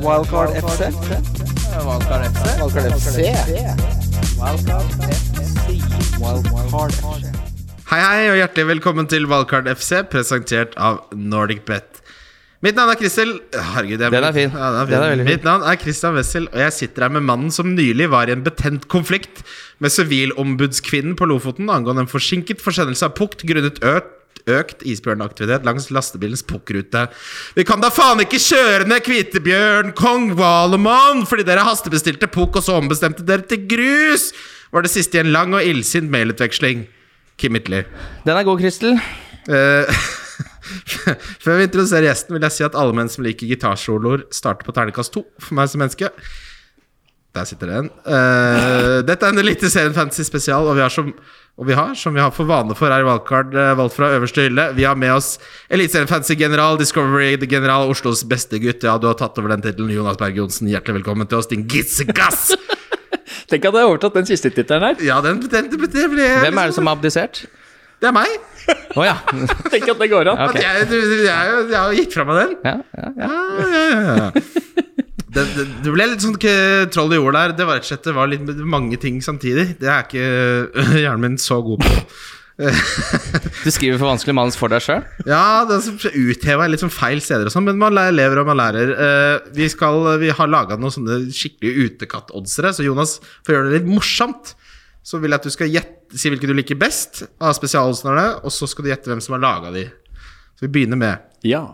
Wildcard FC. Wildcard FC. Wildcard FC. Wildcard FC. Wildcard FC. Hei, hei, og hjertelig velkommen til Wildcard FC, presentert av Nordic Bet. Mitt navn er Kristel Herregud, jeg, Den er fin. Ja, den er fin. Den er. Mitt navn er Christian Wessel, og jeg sitter her med mannen som nylig var i en betent konflikt med sivilombudskvinnen på Lofoten angående en forsinket forsendelse av pukt grunnet økt Økt isbjørnaktivitet langs lastebilens pukkrute. Vi kan da faen ikke kjøre ned Kvitebjørn, Kong Valemon, fordi dere hastebestilte pukk, og så ombestemte dere til grus! Var det siste i en lang og illsint mailutveksling. Kim Hitler. Den er god, Kristel. Uh, Før vi introduserer gjesten, vil jeg si at alle menn som liker gitarsoloer, starter på terningkast to for meg som menneske. Der sitter den. Uh, dette er en Eliteserien Fantasy spesial, og vi har som og vi har, som vi har for vane for her i Valgkart, eh, valgt fra øverste hylle. Vi har med oss Eliteserien Fantasy-general, Discovery-general, Oslos beste gutt. Ja, du har tatt over den tittelen, Jonas Berg Johnsen. Hjertelig velkommen til oss, din gissegass! Tenk at jeg har overtatt den siste tittelen her. Ja, den, den, det ble Hvem er det som har abdisert? Det er meg. Å ja. Tenk at det går an. Okay. Jeg, jeg, jeg, jeg har gitt fra meg den. ja, ja. Ja, ja, ja, ja. Det, det, det ble litt sånn troll i jord der. Det var rett og slett det var litt mange ting samtidig. Det er ikke hjernen min så god på. Du skriver for vanskelig manus for deg sjøl? Ja, det utheva litt sånn feil steder og sånn, men man lever og man lærer. Eh, vi, skal, vi har laga noen sånne skikkelig utekatt-oddsere, så Jonas, for å gjøre det litt morsomt, så vil jeg at du skal gjette, si hvilke du liker best av spesialoddsene, og så skal du gjette hvem som har laga de. Så vi begynner med Ja.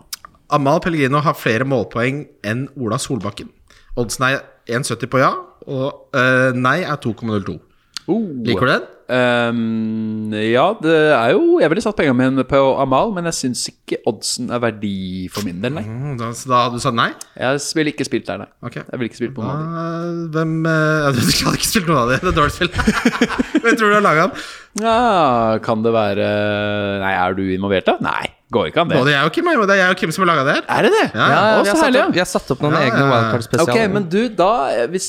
Amal Pellegrino har flere målpoeng enn Ola Solbakken. Oddsen er 1,70 på ja, og uh, nei er 2,02. Oh. Liker du den? Um, ja, det er jo Jeg ville satt pengene mine på Amal, men jeg syns ikke oddsen er verdi for min del, nei. Mm, da, så da hadde du sagt nei? Jeg ville ikke spilt der, nei. Okay. Jeg ville ikke spilt på noen av de. Eh, hvem eh, ja, Du hadde ikke spilt noen av dem, Det er dårlig spill. Hvem tror du har laga den? Ja, kan det være Nei, er du involvert, da? Nei, går ikke an, det. Både jeg og Kim er jo det. er jeg og Kim som har laga det her. Er det det? Ja, Ja, Å, vi, så har satt herlig, opp, vi har satt opp noen Ja, ja, egne ja. wildcard-spesialer. Ok, men du, da hvis,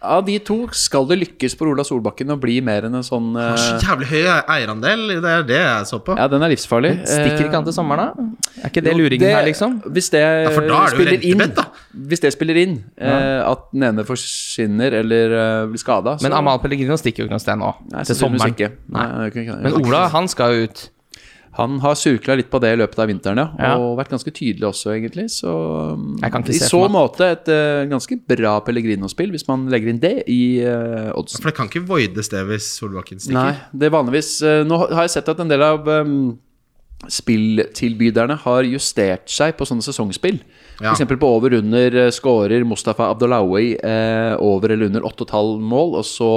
Av de to, skal det lykkes for Ola Solbakken å bli mer enn en sånn Har Så eh, jævlig høy eierandel. Det er det jeg så på. Ja, den er livsfarlig. Stikker ikke han til sommeren, da? Er ikke det Jo, luringen her, liksom? Hvis det, for da er det jo spiller inn, rentebett, da. Hvis det spiller inn, eh, at den ene forsvinner eller eh, blir skada Men Amal Pellegrino stikker jo ikke noe sted nå. Nei, til sommeren. ikke. Nei, Nei. jeg kan ikke- Men Ola, han skal jo ut. Han har surkla litt på det i løpet av vinteren, ja. Ja. Og vært ganske tydelig også, egentlig. Så um, Jeg kan ikke i se så måte et uh, ganske bra Pellegrino-spill, hvis man legger inn det i uh, oddsen. For det kan ikke voides det hvis Solbakken stikker. Nei, det er vanligvis uh, Nå har jeg sett at en del av um, spilltilbyderne har justert seg på sånne sesongspill. Ja. Eksempel på over-under uh, scorer Mustafa Abdullawi eh, over eller under 8,5 mål, og så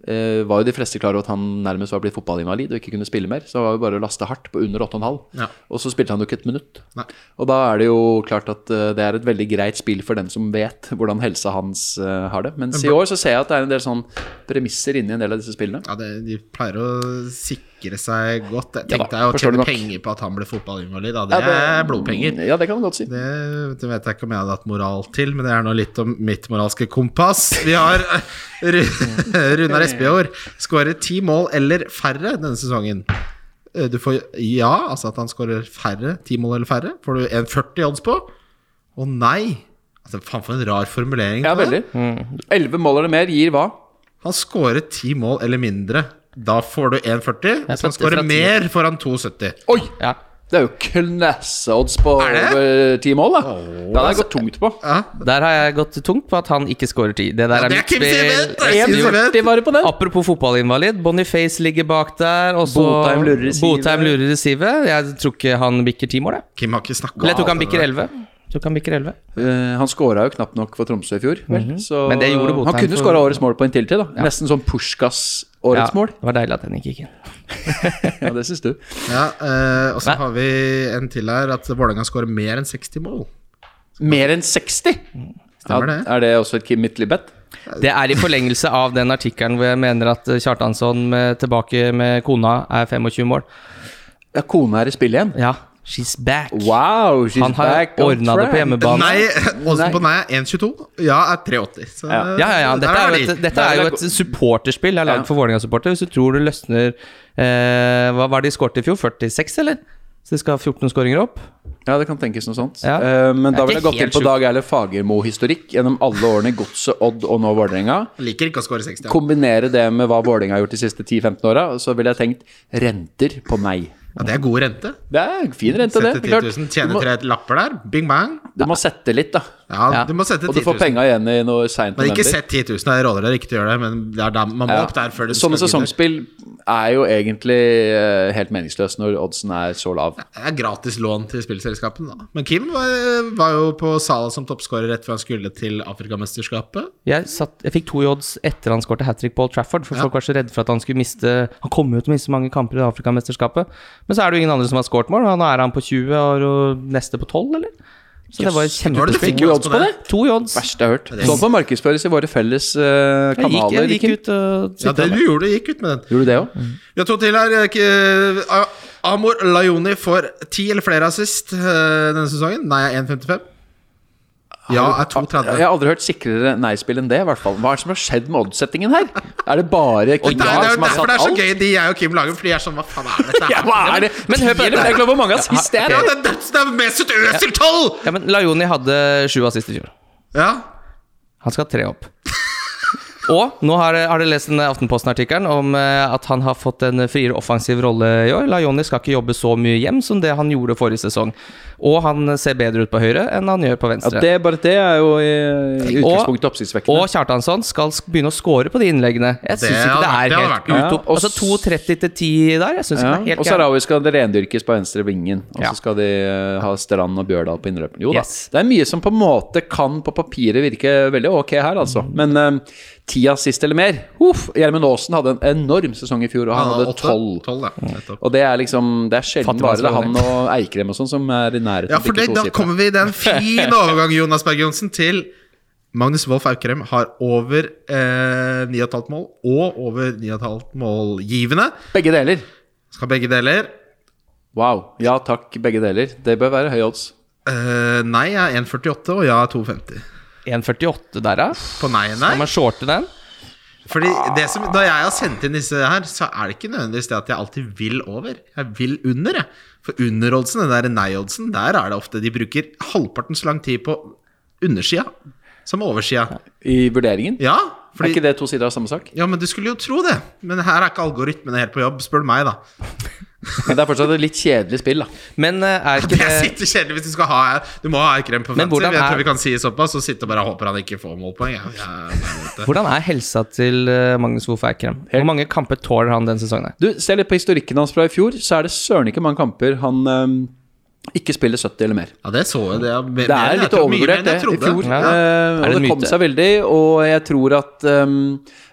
var jo de fleste klar over at han nærmest var blitt fotballinvalid og ikke kunne spille mer. Så det var jo bare å laste hardt på under 8,5. Ja. Og så spilte han jo ikke et minutt. Nei. Og da er det jo klart at eh, det er et veldig greit spill for den som vet hvordan helsa hans eh, har det. Mens i år så ser jeg at det er en del sånn premisser inni en del av disse spillene. Ja, det, De pleier å sikre seg godt. Jeg Ja da, tenkte jeg å tjene penger på at han ble fotballinvalid. Det, Ja, det- er blodpenger. Ja, det kan man godt si. Det, det vet jeg ikke om jeg hadde hatt moral til, men det er nå litt om mitt moralske kompass. Vi har Runar Espejord. Skårer ti mål eller færre denne sesongen. Eh, Du får ja, altså at han skårer færre, ti mål eller færre, får du 1,40 odds på. Og nei. Altså, faen for en rar formulering. Ja, veldig. Elleve mål eller mer gir hva? Han skårer ti mål eller mindre. Da får du 1,40. Hvis han skårer fra mer, får han 2,70. Oi! Ja. Det er jo klasseodds på Er over ti mål, da. Det har jeg gått tungt på. Ja, Der har jeg gått tungt på at han ikke scorer ti. Det der Ja, er det er mitt Kim spill. Simen! Det Kim Simen! 1,40 var det på den. Apropos fotballinvalid, Boniface ligger bak der. Og Botheim lurer i sivet. Botheim lurer i sivet. Jeg tror ikke han bikker ti mål, jeg. Kim har ikke snakka Eller jeg tror ikke han bikker elleve. Ikke han bikker 11. Eh, han skåra jo knapt nok for Tromsø i fjor. Vel? Så Men det gjorde Botheim han kunne skåra årets mål på en tiltid. da Nesten sånn Pushkas årets mål. Det var deilig at den ikke gikk inn. Ja, det syns du. Ja, eh, og så har vi en til her, at Vålerenga skårer mer enn 60 mål. Mer enn 60! Stemmer det? Er det også et Kim Midtly-bet? Det er i forlengelse av den artikkelen hvor jeg mener at Kjartansson med, tilbake med kona er 25 mål. Ja, kona er i spill igjen. Ja, she's back. Wow, she's Han har back ordna det på hjemmebane. Nei, Åsen på nei er 1,22. Ja er 3,80. Så Ja. Ja, ja, ja. Dette er jo et, dette er jo et supporterspill jeg har lagd for Vålerenga-supporter. Hvis du tror du løsner eh, Hva var det de skåret i fjor? 46, eller? Så de skal ha 14 skåringer opp. Ja, det kan tenkes noe sånt. Ja. Uh, men da vil jeg gått inn på. Dag Erle Fagermo-historikk gjennom alle årene i Godset, Odd og nå Vålerenga. Liker ikke å score 60. Ja. Kombinere det med hva Vålerenga har gjort de siste 10-15 åra, så ville jeg tenkt renter på meg. Ja, det er god rente. Det er fin rente, det. Sette Klart. 10 000, tjene tre lapper der. Bing bang. du må sette litt, da. Ja, Ja. du må sette 10 000. Og du får 000. penga igjen i noe seint Men ikke sett 10 000. Jeg råder dere ikke til å gjøre det, men det er da, man må Ja. opp der før det Sånne sesongspill er jo egentlig eh, helt meningsløse når oddsen er så lav. Det er gratis lån til spillselskapene, da. Men Kim var, var jo på Sala som toppskårer rett før han skulle til Afrikamesterskapet. Jeg, satt, jeg fikk to i odds etter han skårte hat trick på Old Trafford, for folk var så redde for at han skulle miste Han kom jo til å miste mange kamper i Afrikamesterskapet. Men så er det jo ingen andre som har skåret mål. og Nå er han på 20 og og neste på 12, eller? Så det var et Var det du fikk kjempespill. odds på det? To i odds. Verste jeg har hørt. Sånn på markedsføres i våre felles eh, Jeg gikk, kanaler. jeg gikk ut og Ja, det du gjorde, gikk ut med den. Gjorde du det òg? Vi har to til her. Amor Lajoni får ti eller flere assist eh, denne sesongen. Nei, 1,55. Ja, er 2,30. Jeg har aldri hørt sikrere nei-spill enn det. i hvert fall Hva er det som har skjedd med oddsettingen her? Er det bare Kim det er, det Dahl er som har derfor det er så alt? gøy, de jeg og Kim lager, for de er sånn Hva faen er dette? Ja, hva er det? Men hør på det. Jeg glemmer hvor mange assist det er. Ja, det, er, det er Mesut Özil 12! Ja, men Lajoni hadde sju assist i fjor. Ja. Han skal ha tre opp. Og nå har, har dere lest den Aftenposten-artikkelen om eh, at han har fått en friere offensiv rolle i år. Lajoni skal ikke jobbe så mye hjem som det han gjorde forrige sesong. Og han ser bedre ut på høyre enn han gjør på Ja, venstre. det, bare det er jo i, i utgangspunktet oppsiktsvekkende. Og Kjartansson skal begynne å score på de innleggene. Jeg Det syns ikke det er helt utop. Ja, og Altså s- 2.30 til 10 der, jeg syns ja. ikke det er helt Og Sarawi skal det rendyrkes på venstre vingen. Og så Ja. skal de eh, ha Strand og Bjørdal på innløperen. Jo da, Yes. det er mye som på en måte kan på papiret virke veldig ok her, altså. Men uh, ti assist eller mer Uff, Gjermund Aasen hadde en enorm sesong i fjor, og han hadde åtte. tolv. Ja. Nettopp. Og det er liksom Det er sjelden bare det er han og Eikrem og sånn som er i nærheten. Ja, for det, da kommer vi i den fin overgang, Jonas Berg Johnsen, til Magnus Wolff Aukrem har over eh, 9,5 mål og over 9,5 målgivende. Begge deler. Skal begge deler. Wow. Ja takk, begge deler. Det bør være høy odds. Eh, nei er 1,48, og ja er 2,50. 1.48 der, ja. På nei, nei. Skal man shorte den? Fordi det som, Da jeg har sendt inn disse her, så er det ikke nødvendigvis det at jeg alltid vil over. Jeg vil under, jeg. For underoddsen, den der nei-oddsen, der er det ofte de bruker halvparten så lang tid på undersida som oversida. I vurderingen. Ja, Er ikke det to sider av samme sak? Ja, men du skulle jo tro det. Men her er ikke algoritmene helt på jobb, spør du meg, da. Men det er fortsatt et litt kjedelig spill, da. Men uh, er ikke Det sitter kjedelig hvis du skal ha Du må ha Eikrem på fancy. Jeg er- tror vi kan si såpass, og sitte og bare håper han ikke får målpoeng. Jeg, ja, jeg. Hvordan er helsa til eh, Magnus Wolff Eikrem? Hvor mange kamper tåler han den sesongen? Du, Se litt på historikken hans fra i fjor, så er det søren ikke mange kamper han øhm, ikke spille 70 eller mer. ja, det så jeg. Det, er, Det er litt overvurdert, det, i fjor. Ja. Er og det det kom seg veldig, og jeg tror at um,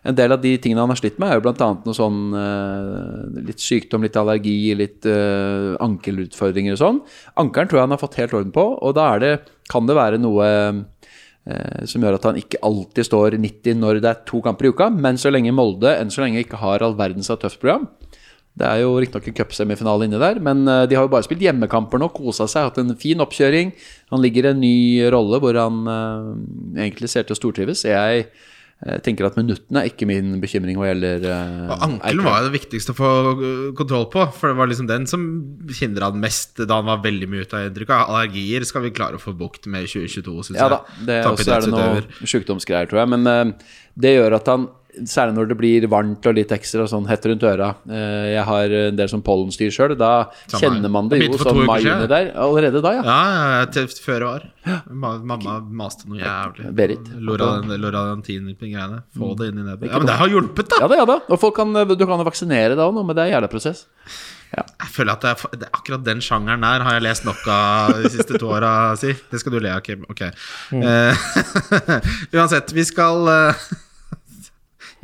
en del av de tingene han har slitt med, er jo annet noe sånn uh, litt sykdom, litt allergi, litt uh, ankelutfordringer og sånn. Ankelen tror jeg han har fått helt orden på, og da er det, kan det være noe som gjør at han ikke alltid står 90 når det er to kamper i uka, men så lenge Molde enn så lenge ikke har all verdens av tøft program. Det er jo riktignok en cupsemifinale inni der, men eh, de har jo bare spilt hjemmekamper nå, kosa seg, hatt en fin oppkjøring. Han ligger i en ny rolle hvor han uh, egentlig ser til å stortrives. Jeg uh, tenker at minuttene er ikke min bekymring hva gjelder uh, ankelen var det viktigste å få kontroll på, for det var liksom den som hindra han mest da han var veldig mye ute av inntrykk. Allergier skal vi klare å få bukt med i 2022, syns Ja da, det, også er det noe sykdomsgreier, tror jeg. Men det gjør at han, særlig når det blir varmt og litt ekstra sånn hett rundt øra eh, Jeg har en del sånn pollenstyr sjøl. Da Samme kjenner man det jo begynte for sånn mai siden. der. Allerede da, ja. Ja, ja, før var. Ma- Mamma maste noe jævlig. Berit. Loradantin-greiene. Få det inn i nebbet. Ja, men det har hjulpet, da! Ja da, ja da. Og folk kan, du kan jo vaksinere deg òg nå, men det er en jævla prosess. Jeg føler at det det akkurat den sjangeren der har jeg lest nok av de siste to åra, si. Det skal du le av, Kim. Ok. Eh, uansett, vi skal eh,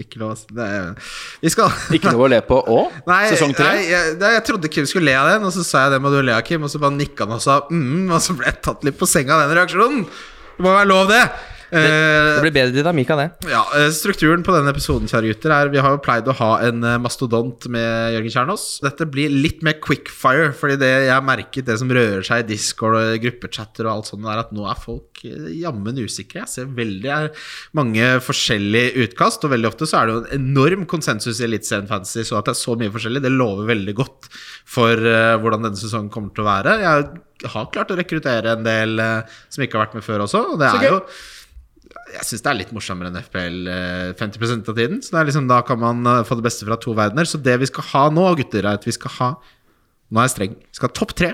Ikke lov det er- Vi skal Ikke noe å le på òg? Sesong tre? nei jeg, jeg trodde Kim skulle le av den, og så sa jeg det må du le av, Kim, og så bare nikka han og sa mm, og så ble jeg tatt litt på senga av den reaksjonen. Det må være lov, det. Det blir bedre dynamikk av det. Ja, eh, Strukturen på denne episoden kjære gutter, er Vi har jo pleid å ha en eh, mastodont med Jørgen Kjernås. Dette blir litt mer quickfire, fordi det jeg har merket, det som rører seg i Discord og gruppechatter, og alt sånt, er at nå er folk eh, jammen usikre. Jeg ser veldig er mange forskjellige utkast, og veldig ofte så er det jo en enorm konsensus i Eliteserien Fantasy, så at det er så mye forskjellig, det lover veldig godt for eh, hvordan denne sesongen kommer til å være. Jeg har klart å rekruttere en del eh, som ikke har vært med før også, og det er jo jeg syns det er litt morsommere enn FPL eh, 50% av tiden. Så det liksom, da kan man eh, få det beste fra to verdener. Så det vi skal ha nå, gutter, er at vi skal ha Nå er jeg streng. Vi skal ha topp tre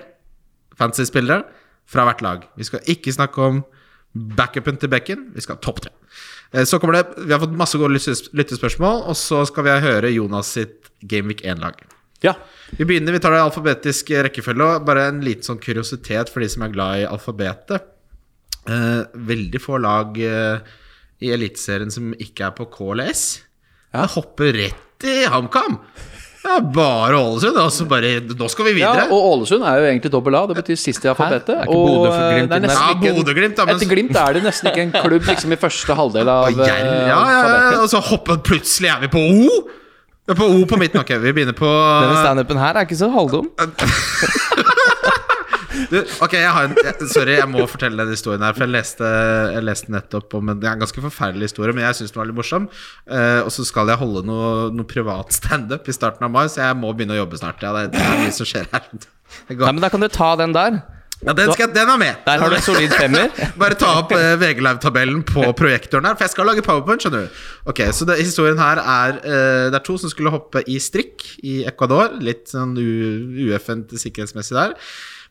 fantasy-spillere fra hvert lag. Vi skal ikke snakke om backupen til bekken. Vi skal ha topp tre. Eh, Så kommer det Vi har fått masse gode lyttespørsmål, og så skal vi høre Jonas sitt Gameweek 1-lag. Ja. Vi begynner, vi tar det i alfabetisk rekkefølge. Bare en liten sånn kuriositet for de som er glad i alfabetet. Eh, veldig få lag eh, i Eliteserien som ikke er på K eller S. Ja. hopper rett i HamKam! Ja, bare Ålesund. Og bare Nå skal vi ja, og Ålesund er jo egentlig dobbel A. Det betyr sist i alfabetet. Og eh, det ja, Bodø-Glimt. Men Etter Glimt er det nesten ikke en klubb liksom i første halvdel av ja, ja, ja, og så hopper plutselig er vi på O! På O på midten. Ok, vi begynner på Denne standupen her er ikke så halvdum. du, Ok, jeg har en jeg, Sorry, jeg må fortelle den historien her. For jeg leste, jeg leste nettopp om en, det er en ganske forferdelig historie, men jeg syns den var litt morsom. Uh, og så skal jeg holde noe, noe privat standup i starten av mai, så jeg må begynne å jobbe snart. Ja, det, det er mye som skjer her. Nei, men Da kan du ta den der. Ja, den, skal, den er med. Der har du en solid femmer. Bare ta opp uh, VG Live-tabellen på projektoren her, for jeg skal lage powerpoint, skjønner du. Ok, Så det, historien her er eh, Det er to som skulle hoppe i strikk i Ecuador. Litt sånn u- UFN-t sikkerhetsmessig der.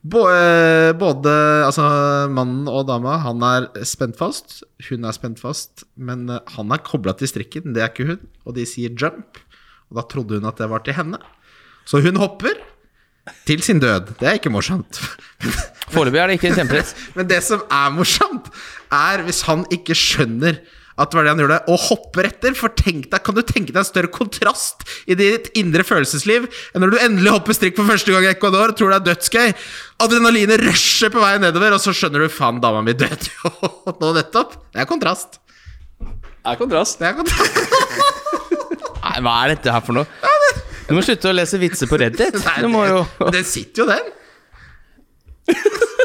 Eh, både altså, mannen og dama, han er spent fast. Hun er spent fast, men eh, han er kobla til strikken. Det er ikke hun. Og de sier jump. Og da trodde hun at det var til henne. Så hun hopper. Til sin død. Det er ikke morsomt. Foreløpig er det ikke kjemperett. Men det som er morsomt, er hvis han ikke skjønner at det var det han gjorde, og hopper etter. For tenk deg, kan du tenke deg en større kontrast i ditt indre følelsesliv enn når du endelig hopper strikk for første gang i Ecuador, tror det er dødsgøy. Adrenalinet rusher på vei nedover, og så skjønner du faen, dama mi døde jo nå nettopp. Det er kontrast. Det Er kontrast. Det er kontrast. Nei, Hva er dette her for noe? Du må slutte å lese vitser på Reddit. Nei, Du må jo det, det sitter jo, den.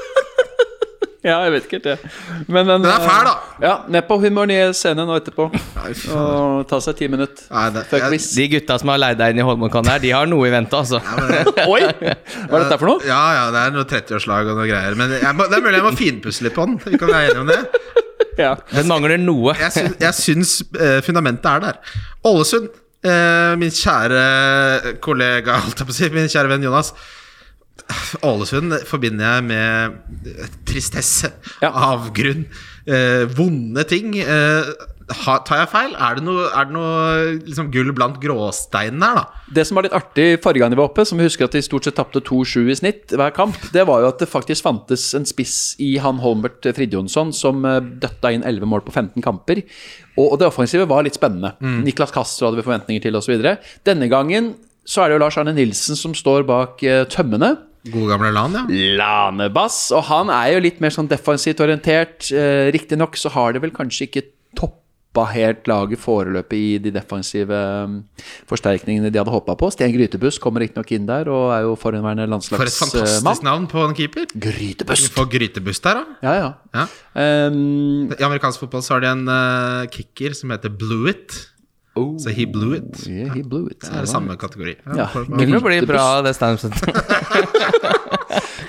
Ja, jeg vet ikke helt det. Men den, Den er fæl, da. Ja, ned på Humor i scene nå etterpå. Nei. Og ta seg ti minutter Nei, det- jeg- De gutta som har leid deg inn i Holmenkollen her, de har noe i vente, altså. Oi! Hva er dette for noe? Ja, ja, det er noe 30-årslag og noe greier. Men jeg må, det er mulig jeg må finpusse litt på den. Vi kan være enige om det. Ja. Den mangler noe. jeg syns, jeg syns uh, fundamentet er der. Ålesund, uh, min kjære kollega, holdt jeg på å si, min kjære venn Jonas. Ålesund forbinder jeg med tristesse, Ja. avgrunn, eh, vonde ting. Eh, ha, tar jeg feil? Er det noe, er det noe liksom, gull blant gråsteinene her, da? Det som var litt artig forrige gang de var oppe, som vi husker at de stort sett tapte 2-7 i snitt hver kamp, det var jo at det faktisk fantes en spiss i han Holmert Fridjonsson som eh, døtta inn 11 mål på 15 kamper. Og, og det offensive var litt spennende. Niklas Castro hadde vi forventninger til osv. Denne gangen så er det jo Lars Arne Nilsen som står bak uh, tømmene. Gode gamle Lan, ja. Lanebass. Og han er jo litt mer sånn defensivt orientert. Uh, Riktignok så har det vel kanskje ikke toppa helt laget foreløpig i de defensive um, forsterkningene de hadde håpa på. Sten Grytebuss kommer riktignok inn der og er jo forhenværende For et fantastisk landslagsmann. navn på en keeper. Grytebuss! Få grytebuss der, da. Ja, ja. Ja. Um, I amerikansk fotball så har de en uh, kicker som heter Blewett. Oh, Så he blew it. yeah, he blew it. Det er samme kategori. Ja. Det vil bli bra, det standup-settet.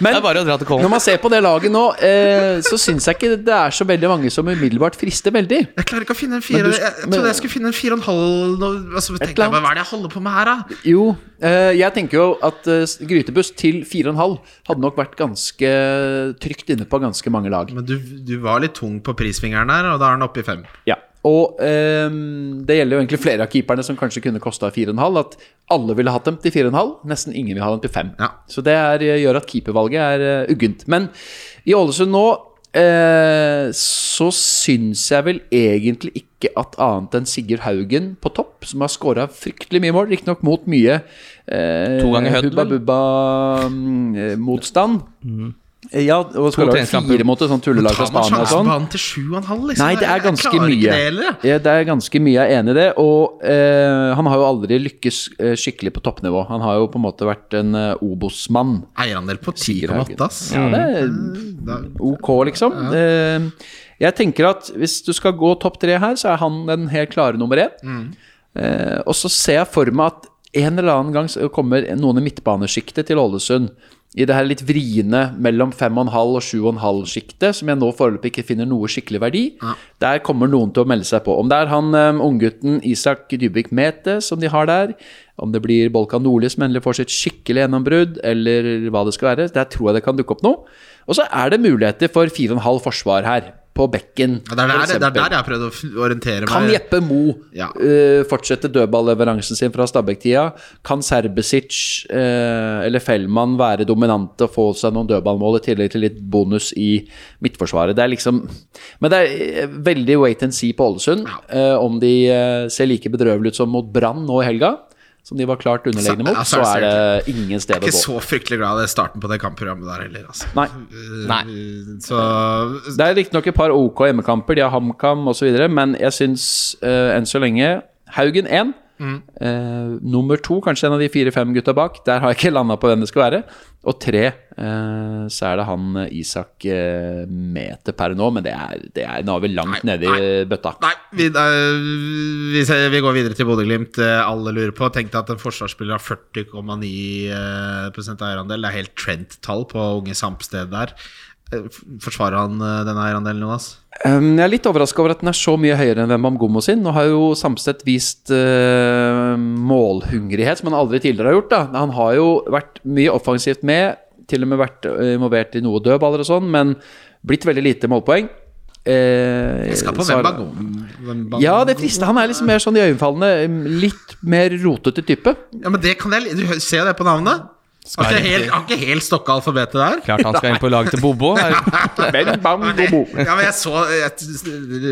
Det er bare å dra til når man ser på det laget nå, eh, så syns jeg ikke det er så veldig mange som umiddelbart frister veldig. Jeg klarer ikke å finne en fire du- Jeg, jeg trodde jeg skulle finne en fire og en halv altså, tenker jeg, Hva er det jeg holder på med her, da? Jo, eh, jeg tenker jo at eh, Grytebuss til 4,5 hadde nok vært ganske trygt inne på ganske mange lag. Men du, du var litt tung på prisfingeren der, og da er den oppe i fem. Ja. Og ehm, det gjelder jo egentlig flere av keeperne som kanskje kunne kosta 4,5. At alle ville hatt dem til 4,5, nesten ingen vil ha dem til 5. Ja. Så det er, gjør at keepervalget er eh, uggent. Men i Ålesund nå eh, så syns jeg vel egentlig ikke at annet enn Sigurd Haugen på topp, som har skåra fryktelig mye mål, riktignok mot mye eh, To ganger Hubba? Bubba-motstand. Ja, og skal lage fire mot et sånt tullelag fra Spania og sånn. til sju og en halv, liksom? Nei, det er ganske mye. det. Ja, det er ganske mye, jeg er enig i det. Og eh, han har jo aldri lykkes eh, skikkelig på toppnivå. Han har jo på en måte vært en eh, Obos-mann. Eierandel på Sier 10,8, ass. Ja, det er ok, liksom. Eh, jeg tenker at hvis du skal gå topp tre her, så er han den helt klare nummer én. Eh, og så ser jeg for meg at en eller annen gang kommer noen i midtbanesjiktet til Ålesund. I det her litt vriene mellom 5,5 og 7,5-sjiktet, som jeg nå foreløpig ikke finner noe skikkelig verdi. Der kommer noen til å melde seg på. Om det er han um, unggutten Isak Dybvik Mete som de har der, om det blir Bolkan Nordli som endelig får sitt skikkelig gjennombrudd, eller hva det skal være, der tror jeg det kan dukke opp noe. Og så er det muligheter for 4,5 forsvar her, på bekken. Ja, det, er der, det er der jeg har prøvd å orientere orientere Kan meg. Jeppe Mo Ja. uh, fortsette dødballleveransen sin fra Stabæk-tida? Kan Serbesic uh, eller Fellmann være dominante og få seg noen dødballmål i tillegg til litt bonus i midtforsvaret? Det er liksom Men det er eh, veldig wait and see på Ålesund. eh, om de ser like bedrøvelige ut som mot Brann nå i helga, som de var klart underlegne mot, så er er ingen det å ingen Jeg sted er ikke så fryktelig glad i starten på det kampprogrammet der heller, altså. Nei. Nei. Eh, Så Det er riktignok et par OK hjemmekamper, de har HamKam osv., men jeg syns uh, enn så lenge Haugen 1. Eh, nummer to, kanskje en av de fire-fem gutta bak. Der har jeg ikke landa på hvem det skal være. Og tre, eh, så er det han eh, Isak eh, Meter per nå, men det er, det er Nå er vi langt nedi bøtta. Nei, vi, eh, vi, ser, vi går videre til Bodø-Glimt. Eh, Alle lurer på. Tenk deg at en forsvarsspiller har 40,9 eh, eierandel. Det er helt Trent-tall på unge Samsted der. Eh, Forsvarer han denne den eierandelen, Jonas? Um, jeg er litt overraska over at den er så mye høyere enn Wembam Gomo sin. Nå har jo Samstedt vist uh, målhungrighet som han aldri tidligere har gjort. Da. Han har jo vært mye offensivt med, til og med vært eh, involvert i noe dødballer og sånn, men blitt veldig lite målpoeng. Eh, Jeg skal på. Wembangoma. Ja, det frister. Han er liksom mer sånn iøynefallende, litt mer rotete type. Ja, men det kan jeg Du ser jo det på navnet. Har ikke helt, har ikke helt stokka alfabetet der. Klart han skal inn på laget til Bobo. men bam, bobo. Ja, men jeg så jeg,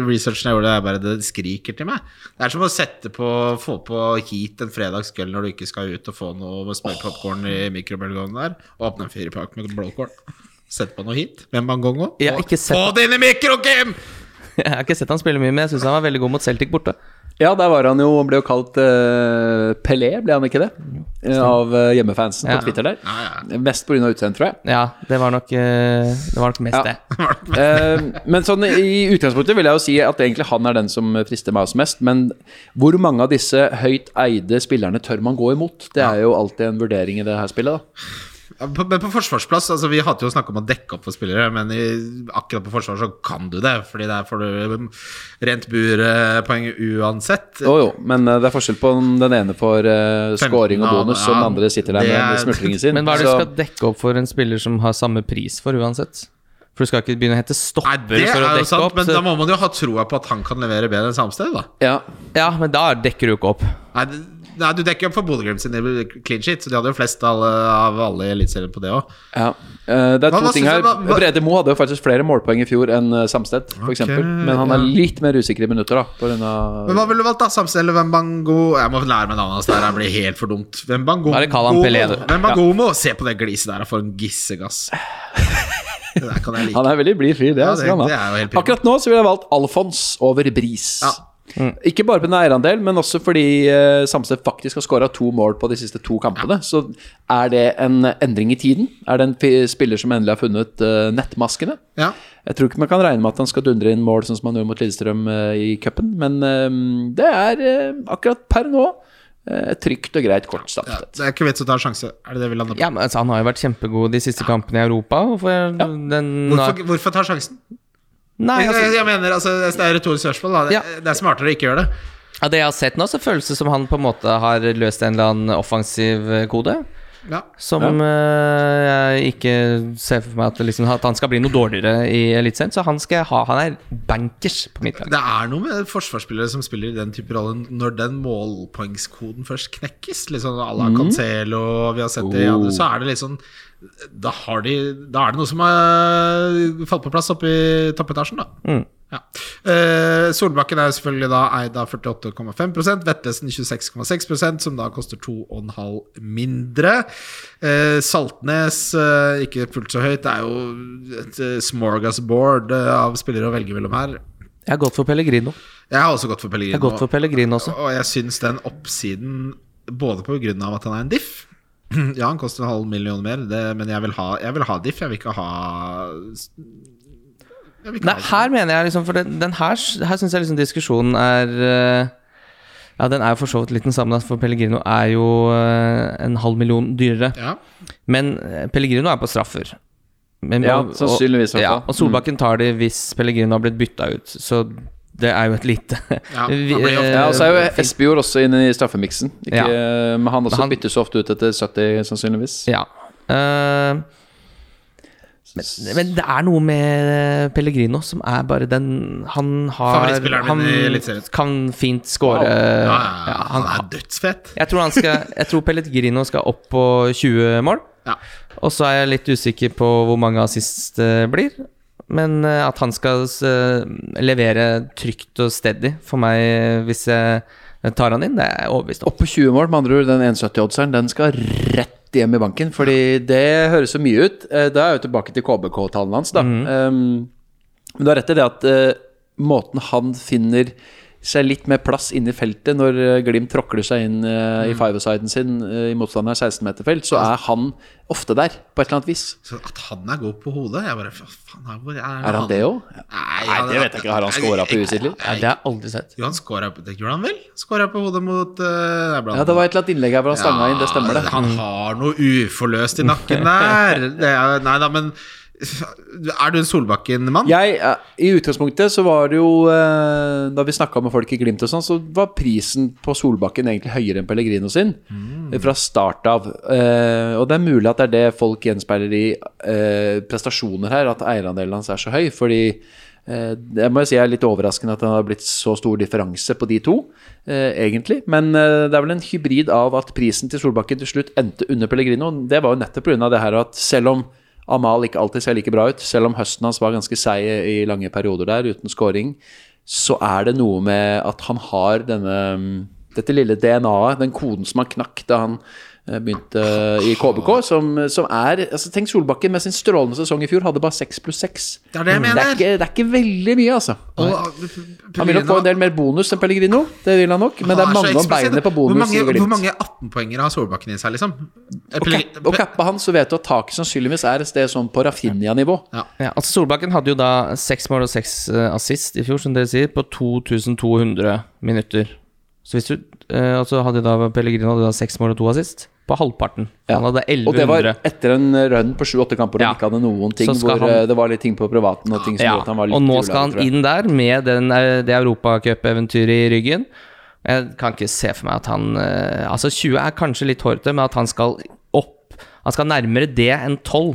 Researchen jeg gjorde, det bare det skriker til meg. Det er som å sette på få på heat en fredagskveld når du ikke skal ut og få noe smørpopkorn i mikrobølgeovnen der, og åpne en firepakk med blåkål. Sette på noe heat. med har ikke sett- Få det inn i mikro, Kim! Jeg har ikke sett han spille mye, men jeg syns han var veldig god mot Celtic borte. Ja, der var han jo Ble jo kalt uh, Pelé, ble han ikke det? Av uh, hjemmefansen Ja. på Twitter der. Ja, ja. Mest pga. utseendet, tror jeg. Ja, det var nok, eh, det var nok mest Ja. det. Men sånn i utgangspunktet vil jeg jo si at egentlig han er den som frister meg også mest. Men hvor mange av disse høyt eide spillerne tør man gå imot? Det er jo alltid en vurdering i det her spillet, da. På, men på forsvarsplass altså Vi hadde jo snakka om å dekke opp for spillere, men i, akkurat på forsvar så kan du det. Fordi der får du rent burpoeng uansett. Jo jo, men eh, det er forskjell på om den ene får uh, scoring og bonus, ja, og den andre sitter der med smultringen sin. Men hva er det du skal dekke opp for en spiller som har samme pris for uansett? For du skal ikke begynne å hete Nei, det for å er jo dekke sant, opp. men så- da må man jo ha troa på at han kan levere bedre enn Samsted, da. Ja, Ja, men da dekker du ikke opp. Nei, nei, du dekker opp for Bodø-Glimt sin clean sheet, så de hadde jo flest alle, av alle i Eliteserien på det òg. ja. Eh, det er to hva ting her. hva- hva- Brede Mo hadde jo faktisk flere målpoeng i fjor enn Samsted, Samstedt, f.eks. eksempel Men han er ja. litt mer usikker i minutter, da. På grunn av Men hva ville du valgt, da? Samsted eller Wembango? Jeg må lære meg navnet hans der, det blir helt for dumt. Wembangomo. ja. Se på det gliset der, for en gissegass. Like. Han er veldig blid fyr, det. Ja, altså, det- det er. Akkurat nå så ville jeg valgt Alfons over Bris. Ja. Ikke bare på den eierandel, men også fordi uh, Samsted faktisk har skåra to mål på de siste to kampene. Så er det en endring i tiden? Er det en spiller som endelig har funnet uh, nettmaskene? Ja. Jeg tror ikke man kan regne med at han skal dundre inn mål sånn som han gjorde mot Lillestrøm uh, i cupen, men det er akkurat per nå et trygt og greit kort ja. Det er ikke vits å ta en sjanse. Er det det vi lander på? Ja, men altså, Han har jo vært kjempegod de siste kampene i Europa. Hvorfor den Hvorfor, hvorfor ta sjansen? Nei, Jeg, altså, jeg mener, altså, Det er et retorisk spørsmål. Da. Det, Ja. det er smartere å ikke gjøre det. av det jeg har sett nå, så føles det som han på en måte har løst en eller annen offensiv eh, kode. Ja. Som ja. jeg ikke ser for meg at, liksom, at han skal bli noe dårligere i Eliteserien. Så han skal ha Han er bankers på mitt lag. Det er noe med forsvarsspillere som spiller i den type rolle når den målpoengskoden først knekkes. Liksom à la Cancelo, vi har sett det i andre, så er det litt sånn da, har de, da er det noe som har falt på plass oppe i toppetasjen, da. Ja. Eh, Solbakken er selvfølgelig da eid av 48,5% Vetlesen 26,6% som da koster 2,5 mindre. Eh, Saltnes eh, ikke fullt så høyt. Det er jo et eh, smorgasbord eh, av spillere å velge mellom her. Jeg har gått for Pellegrino. Jeg har også gått for Jeg Pellegrino. har gått for Pellegrino også. Og jeg syns den oppsiden, både på grunn av at han er en diff Ja, han koster en halv million mer, det, men jeg vil, ha, jeg vil ha diff. Jeg vil ikke ha vil ikke Nei, ha her mener jeg liksom For den, den her, her syns jeg liksom diskusjonen er eh, Ja, den er jo for så vidt litt den samme, for Pellegrino er jo eh, en halv million dyrere. ja. Men eh, Pellegrino er på straffer. Men, Ja, og- sannsynligvis Og, Ja, og Solbakken tar de hvis Pellegrino har blitt bytta ut. Så det er jo et lite Ja, Vi- eh, Ja, og så er jo fint. Espejord også inne i straffemiksen. Ikke, Ja. Men han også Men han- byttes ofte ut etter 70, sannsynligvis. Ja. Uh, men, men det er noe med Pellegrino som er bare den Han har Han kan fint score. ja, ja, ja, han han, er dødsfett. jeg tror han skal Jeg tror Pellegrino skal opp på 20 mål. Ja. Og så er jeg litt usikker på hvor mange assist det blir. Men eh, at han skal eh, levere trygt og steady for meg hvis jeg tar han inn, det er jeg overbevist om. Opp på 20 mål, med andre ord. Den 1,70-oddseren den skal rett hjem i banken. Fordi det høres så mye ut. Eh, Da er jeg jo tilbake til KBK-tallene hans, da. Um, men du har rett i det at uh, måten han finner seg litt mer plass inne i feltet når eh, Glimt tråkler seg inn uh, i five-a-siden sin uh, i motstander 16-meterfelt, så er han ofte der, på et eller annet vis. Så at han er god på hodet Jeg bare, faen er, er, Er han det òg? Nei, Nei, det vet jeg ikke. Har han scora på usidelig? Ja, det har jeg aldri sett. Jo, han scora på Det gjorde han vel? Scora på hodet mot uh, Ja, det var et eller annet innlegg her hvor han stanga inn, det stemmer det. Han har noe uforløst i nakken der. Det er, nei da, men Er du en Solbakken-mann? Jeg, eh, I utgangspunktet så var det jo eh, Da vi snakka med folk i Glimt og sånn, så var prisen på Solbakken egentlig høyere enn Pellegrino sin. Mm. Fra start av. Eh, og det er mulig at det er det folk gjenspeiler i prestasjoner her, at eierandelen hans er så høy. Fordi jeg må si jeg er litt overraskende at det har blitt så stor differanse på de to, egentlig. Men det er vel en hybrid av at prisen til Solbakken til slutt endte under Pellegrino. Det var jo nettopp pga. det her at selv om Amal ikke alltid ser like bra ut, selv om høsten hans var ganske seig i lange perioder der, uten scoring, så er det noe med at han har denne dette lille DNA-et, den koden som han knakk da han begynte i KBK, som, som er altså Tenk Solbakken med sin strålende sesong i fjor, hadde bare 6 pluss 6. Det er det jeg Det er, mener. ikke, det er ikke veldig mye, altså. Og, Han vil nok få en del mer bonus enn Pellegrino, det vil han nok, men det er mange om beinet på Hvor bonus mange, hvor mange 18-poengere har Solbakken i seg, liksom? Og, cappa han, så vet du at taket sannsynligvis er et sted sånn på Rafinha-nivå. Ja, altså Solbakken hadde jo da seks mål og seks eh, assist i fjor, som dere sier, på 2200 minutter. Så hvis du eh, altså hadde da Pellegrino hadde da seks mål og to assist på halvparten. Ja. Han hadde 1100. Og det var etter en run på sju-åtte kamper hvor Ja. han ikke hadde noen ting, hvor han- eh, det var litt ting på privaten og ting som Ja, gjorde at han var litt og nå skal han inn der med den, eh, det europacupeventyret i ryggen. Jeg kan ikke se for meg at han eh, Altså 20 er kanskje litt hårete, men at han skal opp Han skal nærmere det enn 12.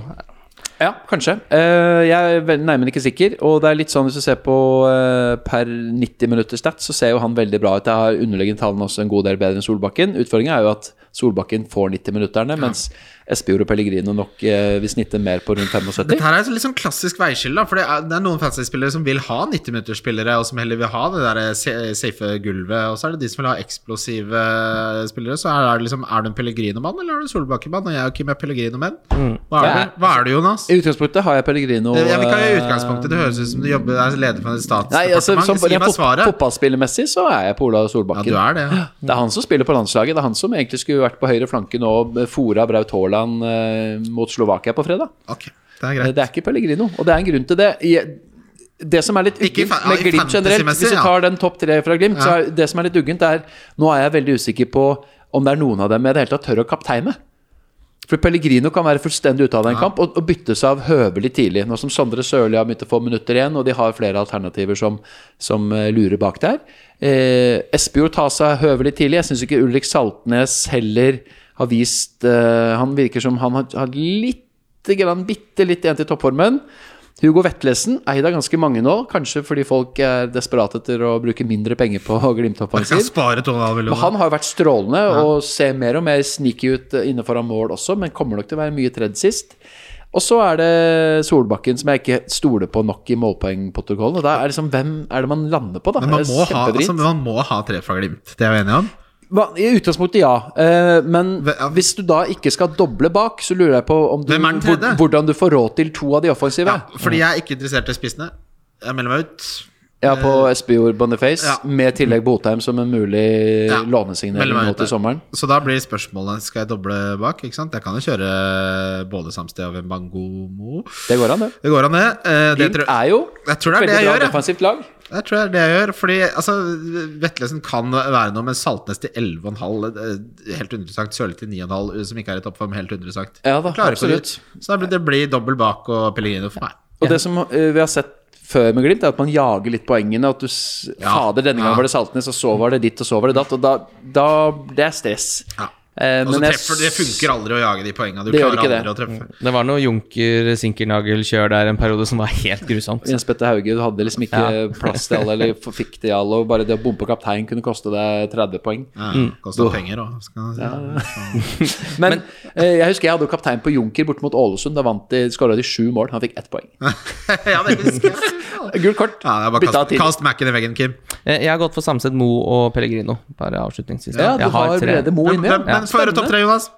Ja, kanskje. Eh, jeg er nærmere ikke sikker. Og det er litt sånn hvis du ser på eh, per 90 minutter stats, så ser jo han veldig bra ut. Jeg har underliggende tallene også en god del bedre enn Solbakken. Utfordringen er jo at Solbakken får 90-minutterne, mens Espejord og Pellegrino nok eh, vil snitte mer på rundt 75. Dette her er et litt sånn klassisk veiskille, for det er, det er noen fantasy-spillere som vil ha 90-minutterspillere, og som heller vil ha det der safe gulvet, og så er det de som vil ha eksplosive spillere. Så er det liksom Er du en Pellegrino-mann, eller er du en Solbakken-mann? Og jeg og Kim er Pellegrino-menn. Hva, er Ja. Hva er du, Jonas? I utgangspunktet har jeg Pellegrino Jeg vil ikke ha i eh, utgangspunktet. Det høres ut som du jobber, er leder for et altså, statsdepartement. Gi meg fot svaret. fotballspillermessig så er jeg på Ola Ja, du er det. Ja. Det er han som spiller på landslaget. Det er han som egentlig skulle vært på høyre flanke nå, fora Braut Haaland eh, mot Slovakia på fredag. Okay, det er Eh, greit. Det er ikke Pellegrino, og det er en grunn til det. Det som er litt uggent med Glimt generelt, hvis du tar den topp tre fra Glimt, så er det som er litt uggent, er Nå er jeg veldig usikker på om det er noen av dem jeg i det hele tatt tør å kapteine. For Pellegrino kan være fullstendig ute av en kamp og, og byttes av høvelig tidlig. Nå som Sondre Sørli har begynt å få minutter igjen, og de har flere alternativer som, som eh, lurer bak der. Eh, Espejord tar seg høvelig tidlig. Jeg syns ikke Ulrik Saltnes heller har vist eh, Han virker som han har, har litt grann, bitte litt igjen til toppformen. Hugo Vetlesen, eid av ganske mange nå, kanskje fordi folk er desperate etter å bruke mindre penger på Jeg Glimt-offensiv. skal spare 2,5 Men millioner. han har vært strålende og ser mer og mer sneaky ut innenfor foran mål også, men kommer nok til å være mye tredd sist. Og så er det Solbakken, som jeg ikke stoler på nok i målpoengprotokollen. Og da er det liksom, hvem er det man lander på, da? Men man må, ha, altså, man må ha tre fra Glimt. Det er vi enige om? I utgangspunktet, ja. Eh, men hvis du da ikke skal doble bak, så lurer jeg på om du, hvordan du får råd til to av de offensive. Ja, fordi jeg er ikke interessert i spissene. Jeg melder meg ut. Ja, på Espejord Boniface, Ja. med tillegg Botheim som en mulig Ja. lånesignering nå til sommeren. Så da blir spørsmålet Skal jeg doble bak. ikke sant? Jeg kan jo kjøre både Samsted og Wembangomo. Det går an, det. Det går an, det. Eh, det Glimt tror, er jo jeg tror det er det jeg gjør. jeg. defensivt lag. Jeg tror det er det jeg gjør. Fordi altså, Vettlesen kan være noe, men Saltnes til 11,5 eh, Helt uinteressant. Sørli til 9,5 som ikke er i toppform, helt uinteressant. Ja da, absolutt. Så det blir, det blir dobbel bak og Pellegrino for meg. Og det som eh, vi har sett før med Glimt, er at man jager litt poengene. At du Ja, Fader, denne gangen ja. var det Saltnes, og så var det ditt, og så var det datt. Og da, da Det er stress. Ja. Eh, Og så men jeg treffer, det funker aldri å jage de poengene. Du klarer aldri det. å treffe. Det var noe Junker-Sinkernagel-kjør der en periode som var helt grusomt. Jens Petter Hauge, du hadde liksom ikke Ja. plass til alle, eller fikk til alle, og bare det å bompe kaptein kunne koste deg 30 poeng. Ja, Mm. Penger òg, skal man si. Men, eh, jeg husker jeg hadde jo kaptein på Junker bort mot Ålesund. Da vant de, skåra de sju mål. Han fikk ett poeng. ja, det husker jeg. Gult kort. Ja, det er bare Bytta kast, til. kast Mac-en i veggen, Kim. Eh, Jeg har gått for Samset Mo og Pellegrino. Bare avslutningsvis. Ja, du jeg har Brede Mo Men, inni. Få høre topp tre, Jonas.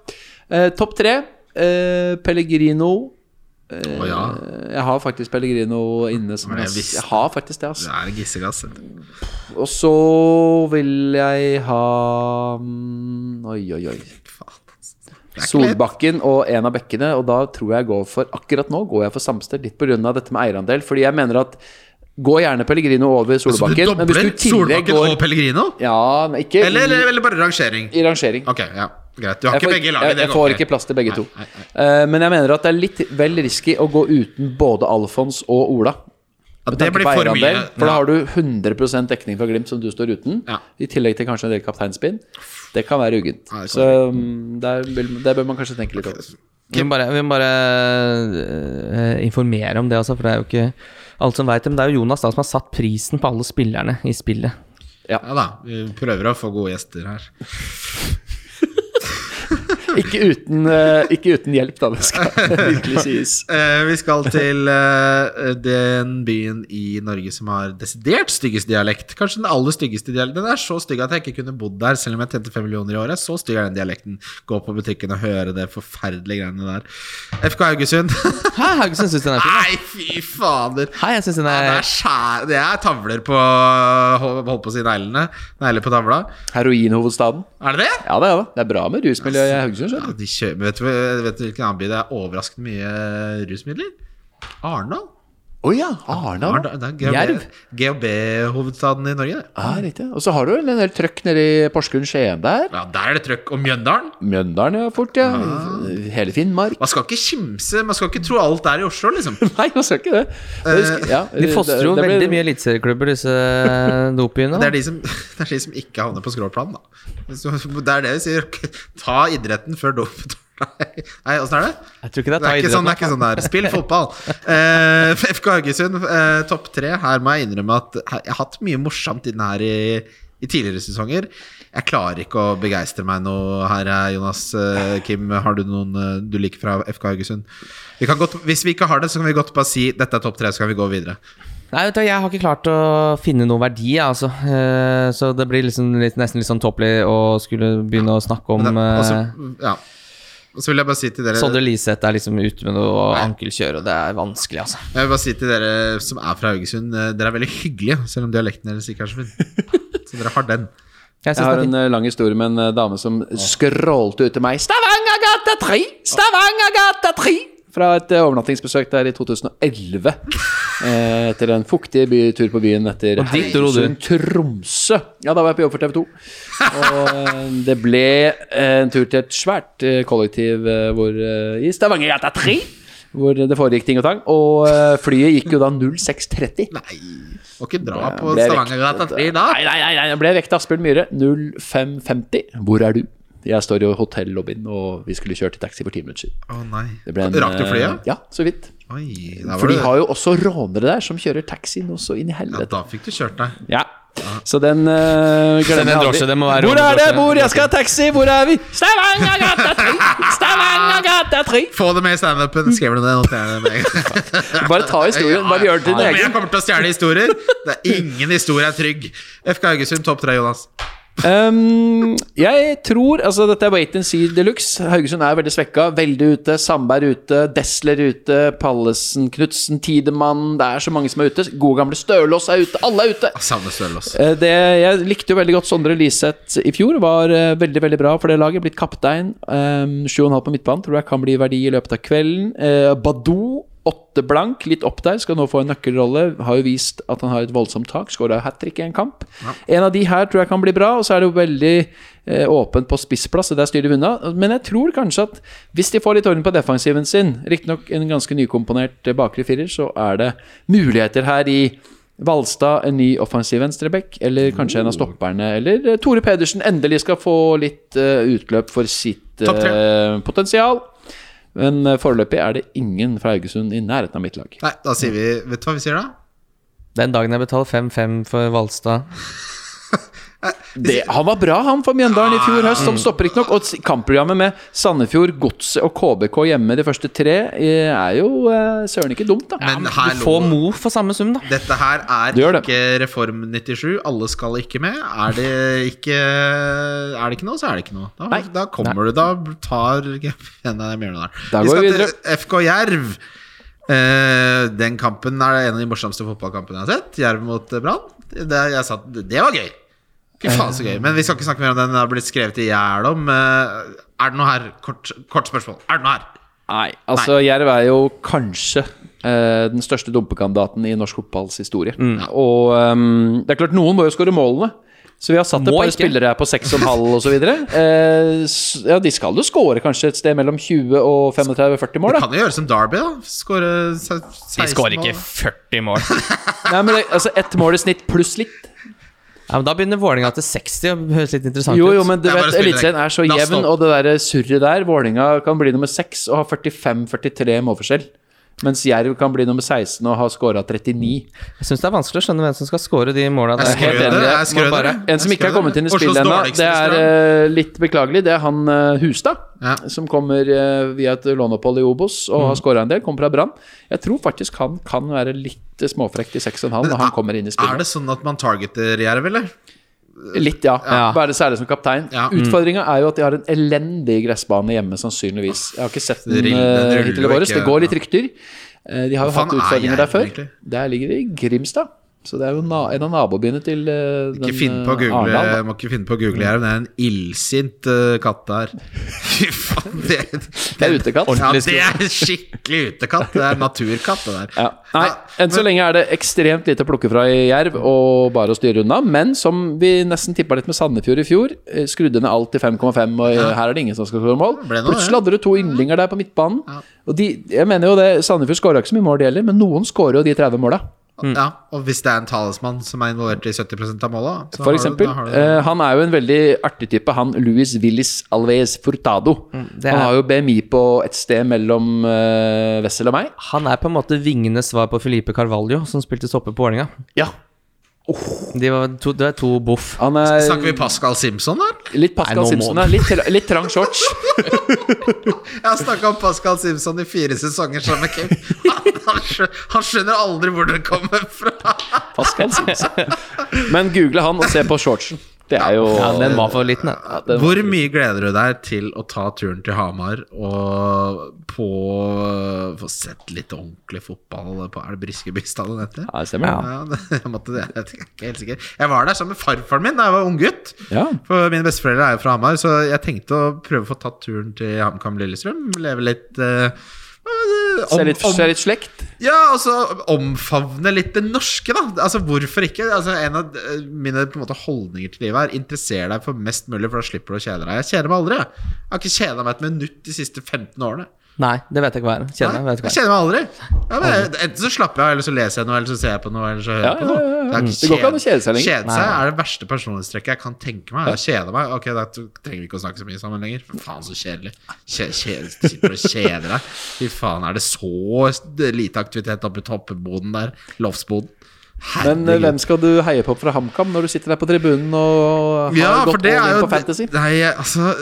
Uh, Topp tre. Uh, Pellegrino. Uh, oh, ja. Jeg har faktisk Pellegrino inne som jeg jeg, jeg har faktisk det, Det altså. er gissegass. Og så vil jeg ha um, Oi, oi, oi. Det. Solbakken og en av bekkene, og da tror jeg går for Akkurat nå går jeg for Samsted, litt pga. dette med eierandel. Fordi jeg mener at Gå gjerne Pellegrino over Så du Solbakken, Så du dobler Solbakken går og Pellegrino? Ja, men ikke Eller, eller, eller bare rangering? i rangering. Ok, ja, greit. Du har Jeg ikke får, begge i laget. jeg, jeg får ikke plass til begge to. Nei, nei, Uh, men jeg mener at det er litt vel risky å gå uten både Alfons og Ola. Ja, det blir for mye. For da har du 100 dekning fra Glimt som du står uten. Ja. I tillegg til kanskje en del kapteinspinn. Det kan være uggent. Ja, Så um, der, det bør man kanskje tenke litt over. Vi må bare, vi må bare uh, informere om det, altså, for det er jo ikke alle som veit det. Men det er jo Jonas da som har satt prisen på alle spillerne i spillet. Ja da, vi prøver å få gode gjester her. Ikke uten, eh, ikke uten hjelp, da. Det skal virkelig sies. Eh, vi skal til eh, den byen i Norge som har desidert styggest dialekt. Kanskje den aller styggeste dialekten. Den er så stygg at jeg ikke kunne bodd der, selv om jeg tjente fem millioner i året. Så stygg er den dialekten. Gå på butikken og høre det forferdelige greiene der. FK Haugesund. Hæ, Haugesund syns den er fin. Nei, fy fader. Hei, jeg synes den Ja, det, er er skjær, det er tavler på Hold hold på å si neglene. Negler på tavla. Heroinhovedstaden. Er det det? Ja, det er det. Det er bra med rusmiljø i Haugesund. Ja, skjønner kjøper, vet, du, vet du hvilken annen by det er overraskende mye rusmidler? Arendal. Å ja, Arendal. Er Jerv. GHB-hovedstaden i Norge. Ja, riktig. Og så har du en del trøkk nede i Porsgrunn-Skien der. Ja, Der er det trøkk. Og Mjøndalen? Mjøndalen, ja, fort, ja. Hele Finnmark. Man skal ikke kimse, man skal ikke tro alt er i Oslo, liksom. Nei, man skal ikke det. Jeg husker- ja, De fostrer jo ble- veldig mye eliteserieklubber, disse dopbyene. Det er de som, det er de som ikke havner på skråplanen, da. Det er det vi sier. Ta idretten før dop. Nei, åssen er det? Jeg tror ikke det er Det er ikke sånn det er. Ikke sånn det er. Spill fotball. Eh, FK Haugesund, eh, topp tre. Her må jeg innrømme at jeg har hatt mye morsomt inne her i, i tidligere sesonger. Jeg klarer ikke å begeistre meg noe her, eh, Jonas. Eh, Kim, har du noen du liker fra FK Haugesund? Vi kan godt, hvis vi ikke har det, så kan vi godt bare si dette er topp tre, så kan vi gå videre. Nei, vet du, jeg har ikke klart å finne noen verdi, altså. Så det blir liksom nesten litt sånn tåpelig å skulle begynne å snakke om det, altså, ja. Og så vil jeg bare si til dere Sondre Liseth er liksom ute med noe Nei. ankelkjør, og det er vanskelig, altså. Jeg vil bare si til dere som er fra Haugesund, eh, dere er veldig hyggelige, selv om dialekten deres ikke er så fin. Så dere har den. Jeg Jeg har en fint. eh, lang historie med en eh, dame som skrålte ut til meg Stavangergata 3! Stavangergata 3! Fra et eh, overnattingsbesøk der i 2011. Eh, etter en fuktig bytur på byen etter du. Tromsø. Ja, da var jeg på jobb for TV 2. Og eh, det ble eh, en tur til et svært kollektiv hvor, i i Stavangergata 3. Hvor det foregikk ting og tang. Og flyet gikk jo da 06.30. Nei, må ikke dra på Stavangergata 3 da. Nei, nei, nei, nei, jeg ble vekt av Asbjørn Myhre. 0550. Hvor er du? Jeg står i hotellobbyen, og vi skulle kjøre til taxi for ti minutter siden. Å nei. Det ble en, Rakk du flyet? eh, Ja, så vidt. Oi, For de det- har jo også rånere der som kjører taxi noe så inn i Ja, da fikk du kjørt deg. Ja. Så den uh, glemmer jeg aldri. det må være Hvor er det? jeg Hvor? Jeg skal ha taxi! Hvor er vi? Stavangergata 3! Stavangergata 3! Få det med i standupen. Skriver du det? Noterer jeg det med en gang. Bare ta historien. Bare gjør det til din egen. jeg kommer til å stjele historier? Det er Ingen historie er trygg. FK Haugesund topp tre, Jonas. Um, jeg tror Altså, dette er wait and see de luxe. Haugesund er veldig svekka. Velde ute, Sandberg ute, Desler ute, Pallesen, Knutsen, Tidemann Det er så mange som er ute. Gode gamle Stølås er ute. Alle er ute. Samme Stølås. Eh, Det, jeg likte jo veldig godt Sondre Liseth i fjor. Var eh, veldig veldig bra for det laget. Blitt kaptein. Um, 7,5 på midtbanen tror jeg kan bli verdi i løpet av kvelden. Uh, Badou, åtte blank, litt opp der. Skal nå få en nøkkelrolle. Har jo vist at han har et voldsomt tak. Skåra hat trick i en kamp. En av de her tror jeg kan bli bra. Og så er det jo veldig eh, åpent på spissplass, så der styrer de unna. Men jeg tror kanskje at hvis de får litt orden på defensiven sin, riktignok en ganske nykomponert eh, bakre firer, så er det muligheter her i Valstad, en ny offensiv venstreback, eller kanskje en av stopperne, eller eh, Tore Pedersen endelig skal få litt uh, utløp for sitt uh, potensial. Men eh, foreløpig er det ingen fra Haugesund i nærheten av mitt lag. Nei, da sier vi Vet du hva vi sier da? Den dagen jeg betaler 5-5 for Valstad Det, han var bra, han, for Mjøndalen i fjor høst. Som stopper ikke nok. Og kampprogrammet med Sandefjord, Godset og KBK hjemme de første tre eh, er jo eh, søren ikke dumt, da. Men her Du får Mo for samme sum, da. Dette her er Det ikke Reform 97. Alle skal ikke med. Er det ikke Er det ikke noe, så er det ikke noe. Da, da kommer du, da tar Nei, Mjøndalen. Da Vi går vi skal til FK Jerv. Eh, den kampen er en av de morsomste fotballkampene jeg har sett. Jerv mot eh, Brann. Det, jeg sa, det var gøy. Fy faen, så gøy. Men vi skal ikke snakke mer om den. Den har blitt skrevet i hjel om. Eh, er det noe her? Kort, kort spørsmål. Er det noe her? Nei, altså Jerv er jo kanskje uh, den største dumpekandidaten i norsk fotballs historie. Mm. Og um, det er klart, noen må jo skåre målene. Så vi har satt et Må par ikke. spillere her på 6,5 osv. Eh, ja, de skal jo skåre kanskje et sted mellom 20 og 35-40 mål, Da. Det kan jo gjøre som Derby, da. Skåre 16 mål. De skårer ikke 40 mål. Nei, men det, altså Ett mål i snitt pluss litt. Ja, men Da begynner Vålinga til 60 og høres litt interessant Jo, ut. jo, men du vet, Eliteserien er så jevn, og det der surret der Vålinga kan bli nummer 6 og ha 45-43 målforskjell. Mens Jerv kan bli nummer 16 og ha scora 39. Jeg syns det er vanskelig å skjønne hvem som skal score de måla der. bare- En som ikke har kommet inn i spillet ennå, det er eh, litt beklagelig. Det er han uh, Hustad, Ja. som kommer uh, via et låneopphold i Obos og Mm. har scora en del. Kommer fra Brann. Jeg tror faktisk han kan være litt småfrekk i 6,5 når han kommer inn i spillet. Er det sånn at man targeter Jerv, eller? Litt, ja. Ja. Bare særlig som kaptein. Ja. Utfordringa er jo at de har en elendig gressbane hjemme, sannsynligvis. Jeg har ikke sett den Den den eh, hittil i våres. Det går litt rykter. Eh, De har jo hatt er utfordringer der før. Der ligger de i Grimstad. Så det er jo en av nabobyene til Ikke finn på å eh, google, Arendal, må ikke finne på å google Jerv. Det er en illsint uh, katt der. Fy faen, det, Det er utekatt. Ja, det er skikkelig utekatt. Det er naturkatt, det der. Ja. Nei, enn så lenge er det ekstremt lite å plukke fra i Jerv og bare å styre unna. Men som vi nesten tippa litt med Sandefjord i fjor, skrudde ned alt til 5,5, og ja. her er det ingen som skal skåre mål. Plutselig hadde du to yndlinger der på midtbanen. Og de, jeg mener jo det, Sandefjord skåra ikke så mye mål, de heller, men noen skårer jo de 30 måla. Ja, og hvis det er en talsmann som er involvert i 70 av måla For eksempel. du- du- Eh, han er jo en veldig artig type, han Luis Willis Alves Furtado. det Han er- har jo BMI på et sted mellom uh, Wessel og meg. Han er på en måte vingenes svar på Felipe Carvalho, som spilte stopper på Vålerenga. Ja. De var to, det er to boff. Er Snakker vi Pascal Simpson her? litt Pascal Nei, Simpson. ja. Litt, litt trang shorts. Jeg har snakka om Pascal Simpson i fire sesonger sammen med Kim. Han, han, skjø- han skjønner aldri hvor det kommer fra. Pascal Men google han og se på shortsen. Det er jo Ja, den var for liten. Ja, den var- Hvor mye gleder du deg til å ta turen til Hamar og på få sett litt ordentlig fotball på Er det Briskeby stadion heter? Ja, det stemmer. Ja. Ja, jeg, måtte det, jeg er ikke helt sikker. Jeg var der sammen med farfaren min da jeg var unggutt. Ja. For mine besteforeldre er jo fra Hamar, så jeg tenkte å prøve å få tatt turen til HamKam Lillestrøm. Leve litt eh, Se om- litt, ser litt slekt. Ja, altså omfavne litt det norske, da. Altså Hvorfor ikke? Altså En av eh, mine på en måte holdninger til livet er interesser deg for mest mulig, for da slipper du å kjede deg. Jeg kjeder meg aldri. Jeg, jeg har ikke kjeda meg et minutt de siste 15 årene. Nei, det vet jeg ikke hva er. Kjeder jeg, Nei, vet jeg er. kjeder meg aldri. Ja, men, jeg- enten så slapper jeg av, eller så leser jeg noe, eller så ser jeg på noe, eller så hører Ja, på noe. ja, ja. Det, Det går ikke an å kjede seg lenger. Kjede seg er det verste personlighetstrekket jeg kan tenke meg. Jeg kjeder meg. Ok, da trenger vi ikke å snakke så mye sammen lenger. For faen, så kjedelig. Kje, kje, sitter og kjeder deg. Fy faen, er det så lite aktivitet oppe i toppboden der? Loftsboden. Men eh, hvem skal du heie på fra HamKam når du sitter der på tribunen og har Ja, gått det all er in jo på fantasy? Nei, altså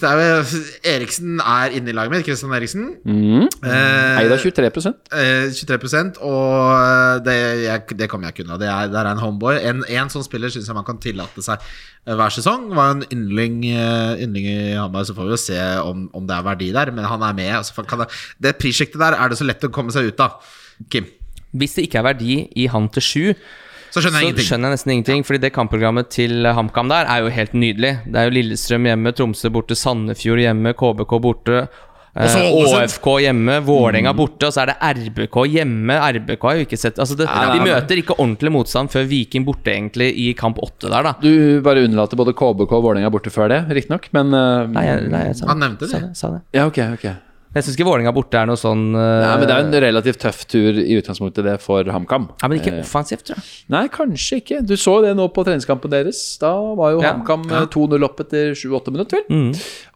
det er jo, Eriksen er inne i laget mitt. Kristian Eriksen. Mm. Eh, Eid av 23 eh, 23% og det, jeg, det kommer jeg ikke unna. Det er, det er en homeboy. En, en sånn spiller syns jeg man kan tillate seg eh, hver sesong. Var en yndling, eh, yndling i Hamar, så får vi jo se om, om det er verdi der. Men han er med. Altså, kan det, det prissjiktet der er det så lett å komme seg ut av. Kim, Hvis det ikke er verdi i han til sju, så skjønner jeg så ingenting. skjønner jeg nesten ingenting. Fordi det kampprogrammet til HamKam der er jo helt nydelig. Det er jo Lillestrøm hjemme, Tromsø borte, Sandefjord hjemme, KBK borte. Eh, ÅFK hjemme, Vålerenga borte, og så er det RBK hjemme. RBK har jo ikke sett Altså, det, de møter ikke ordentlig motstand før Viking borte, egentlig, i kamp åtte der, da. Du bare unnlater både KBK og Vålerenga borte før det, riktignok, men uh, Nei, nei, jeg sa Han nevnte Sa det. det, sa det. Ja, ok, ok. Jeg syns ikke Vålerenga borte er noe sånn uh... Nei, men Det er jo en relativt tøff tur i utgangspunktet, det, for HamKam. ja, men ikke offensivt, tror jeg. Nei, kanskje ikke. Du så det nå på treningskampen deres. Da var jo Ja. HamKam ja. 2-0 opp etter 7-8 minutter, vel? Mm.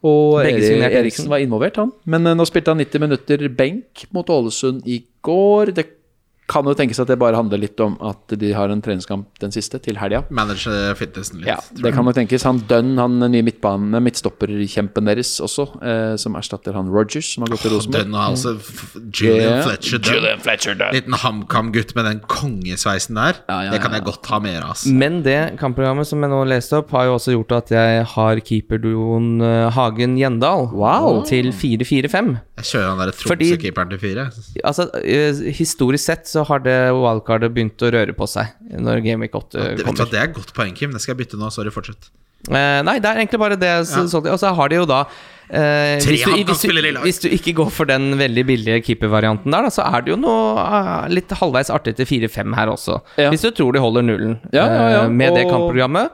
Og Eriksen Eriksen. var involvert, han. Men uh, nå spilte han 90 minutter benk mot Ålesund i går. Det kan jo tenkes at det bare handler litt om at de har en treningskamp den siste, til helga. Manage fitnessen litt. Ja, det kan nok tenkes. Han Dunn, han nye midtbane, midtstopperkjempen deres også, eh, som erstatter han Rogers, som har gått til jeg. Rosenborg. Dunn og altså f- Julian. Fletcher Dunn. Julian Fletcher Dunn. Liten HamKam-gutt med den kongesveisen der. Ja, ja, Det kan jeg godt ha mer av. Altså. Men det kampprogrammet som jeg nå leste opp, har jo også gjort at jeg har keeperduoen eh, Hagen Gjendal Wow. til 4-4-5. Jeg kjører han der Fordi- Tromsø-keeperen til 4. Altså, eh, historisk sett så har det wildcardet begynt å røre på seg når Game Week 8 Det, vet du kommer. det er et godt poeng, Kim. Det skal jeg bytte nå. Sorry, fortsett. Eh, nei, det er egentlig bare det. Så, Ja. så, og så har de jo da eh, hvis, du, hvis, du, hvis du ikke går for den veldig billige keepervarianten der, da, så er det jo noe uh, litt halvveis artig til 4-5 her også. Ja. Hvis du tror de holder nullen Ja, ja, ja. eh, med det Og- kampprogrammet.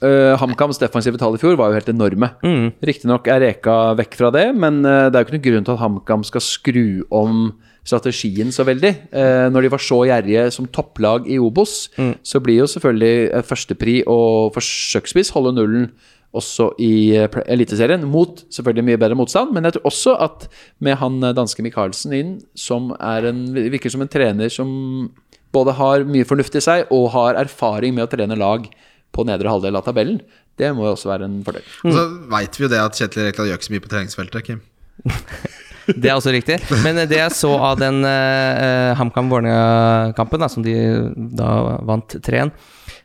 Uh, HamKams defensive tall i fjor var jo helt enorme. Mm. Riktignok er Reka vekk fra det, men uh, det er jo ikke noen grunn til at HamKam skal skru om strategien så veldig. Eh, når de var så gjerrige som topplag i Obos, Mm. så blir jo selvfølgelig eh, førstepri og forsøksvis holde nullen også i eh, Eliteserien, mot selvfølgelig mye bedre motstand. Men jeg tror også at med han eh, danske Michaelsen inn, som er en, virker som en trener som både har mye fornuft i seg og har erfaring med å trene lag på nedre halvdel av tabellen, det må jo også være en fordel. Og så veit vi jo det at Kjetil Rekdal gjør ikke så mye på treningsfeltet, Kim. Det er også riktig. Men det jeg så av den uh, HamKam-Vålerenga-kampen, som de da vant 3-1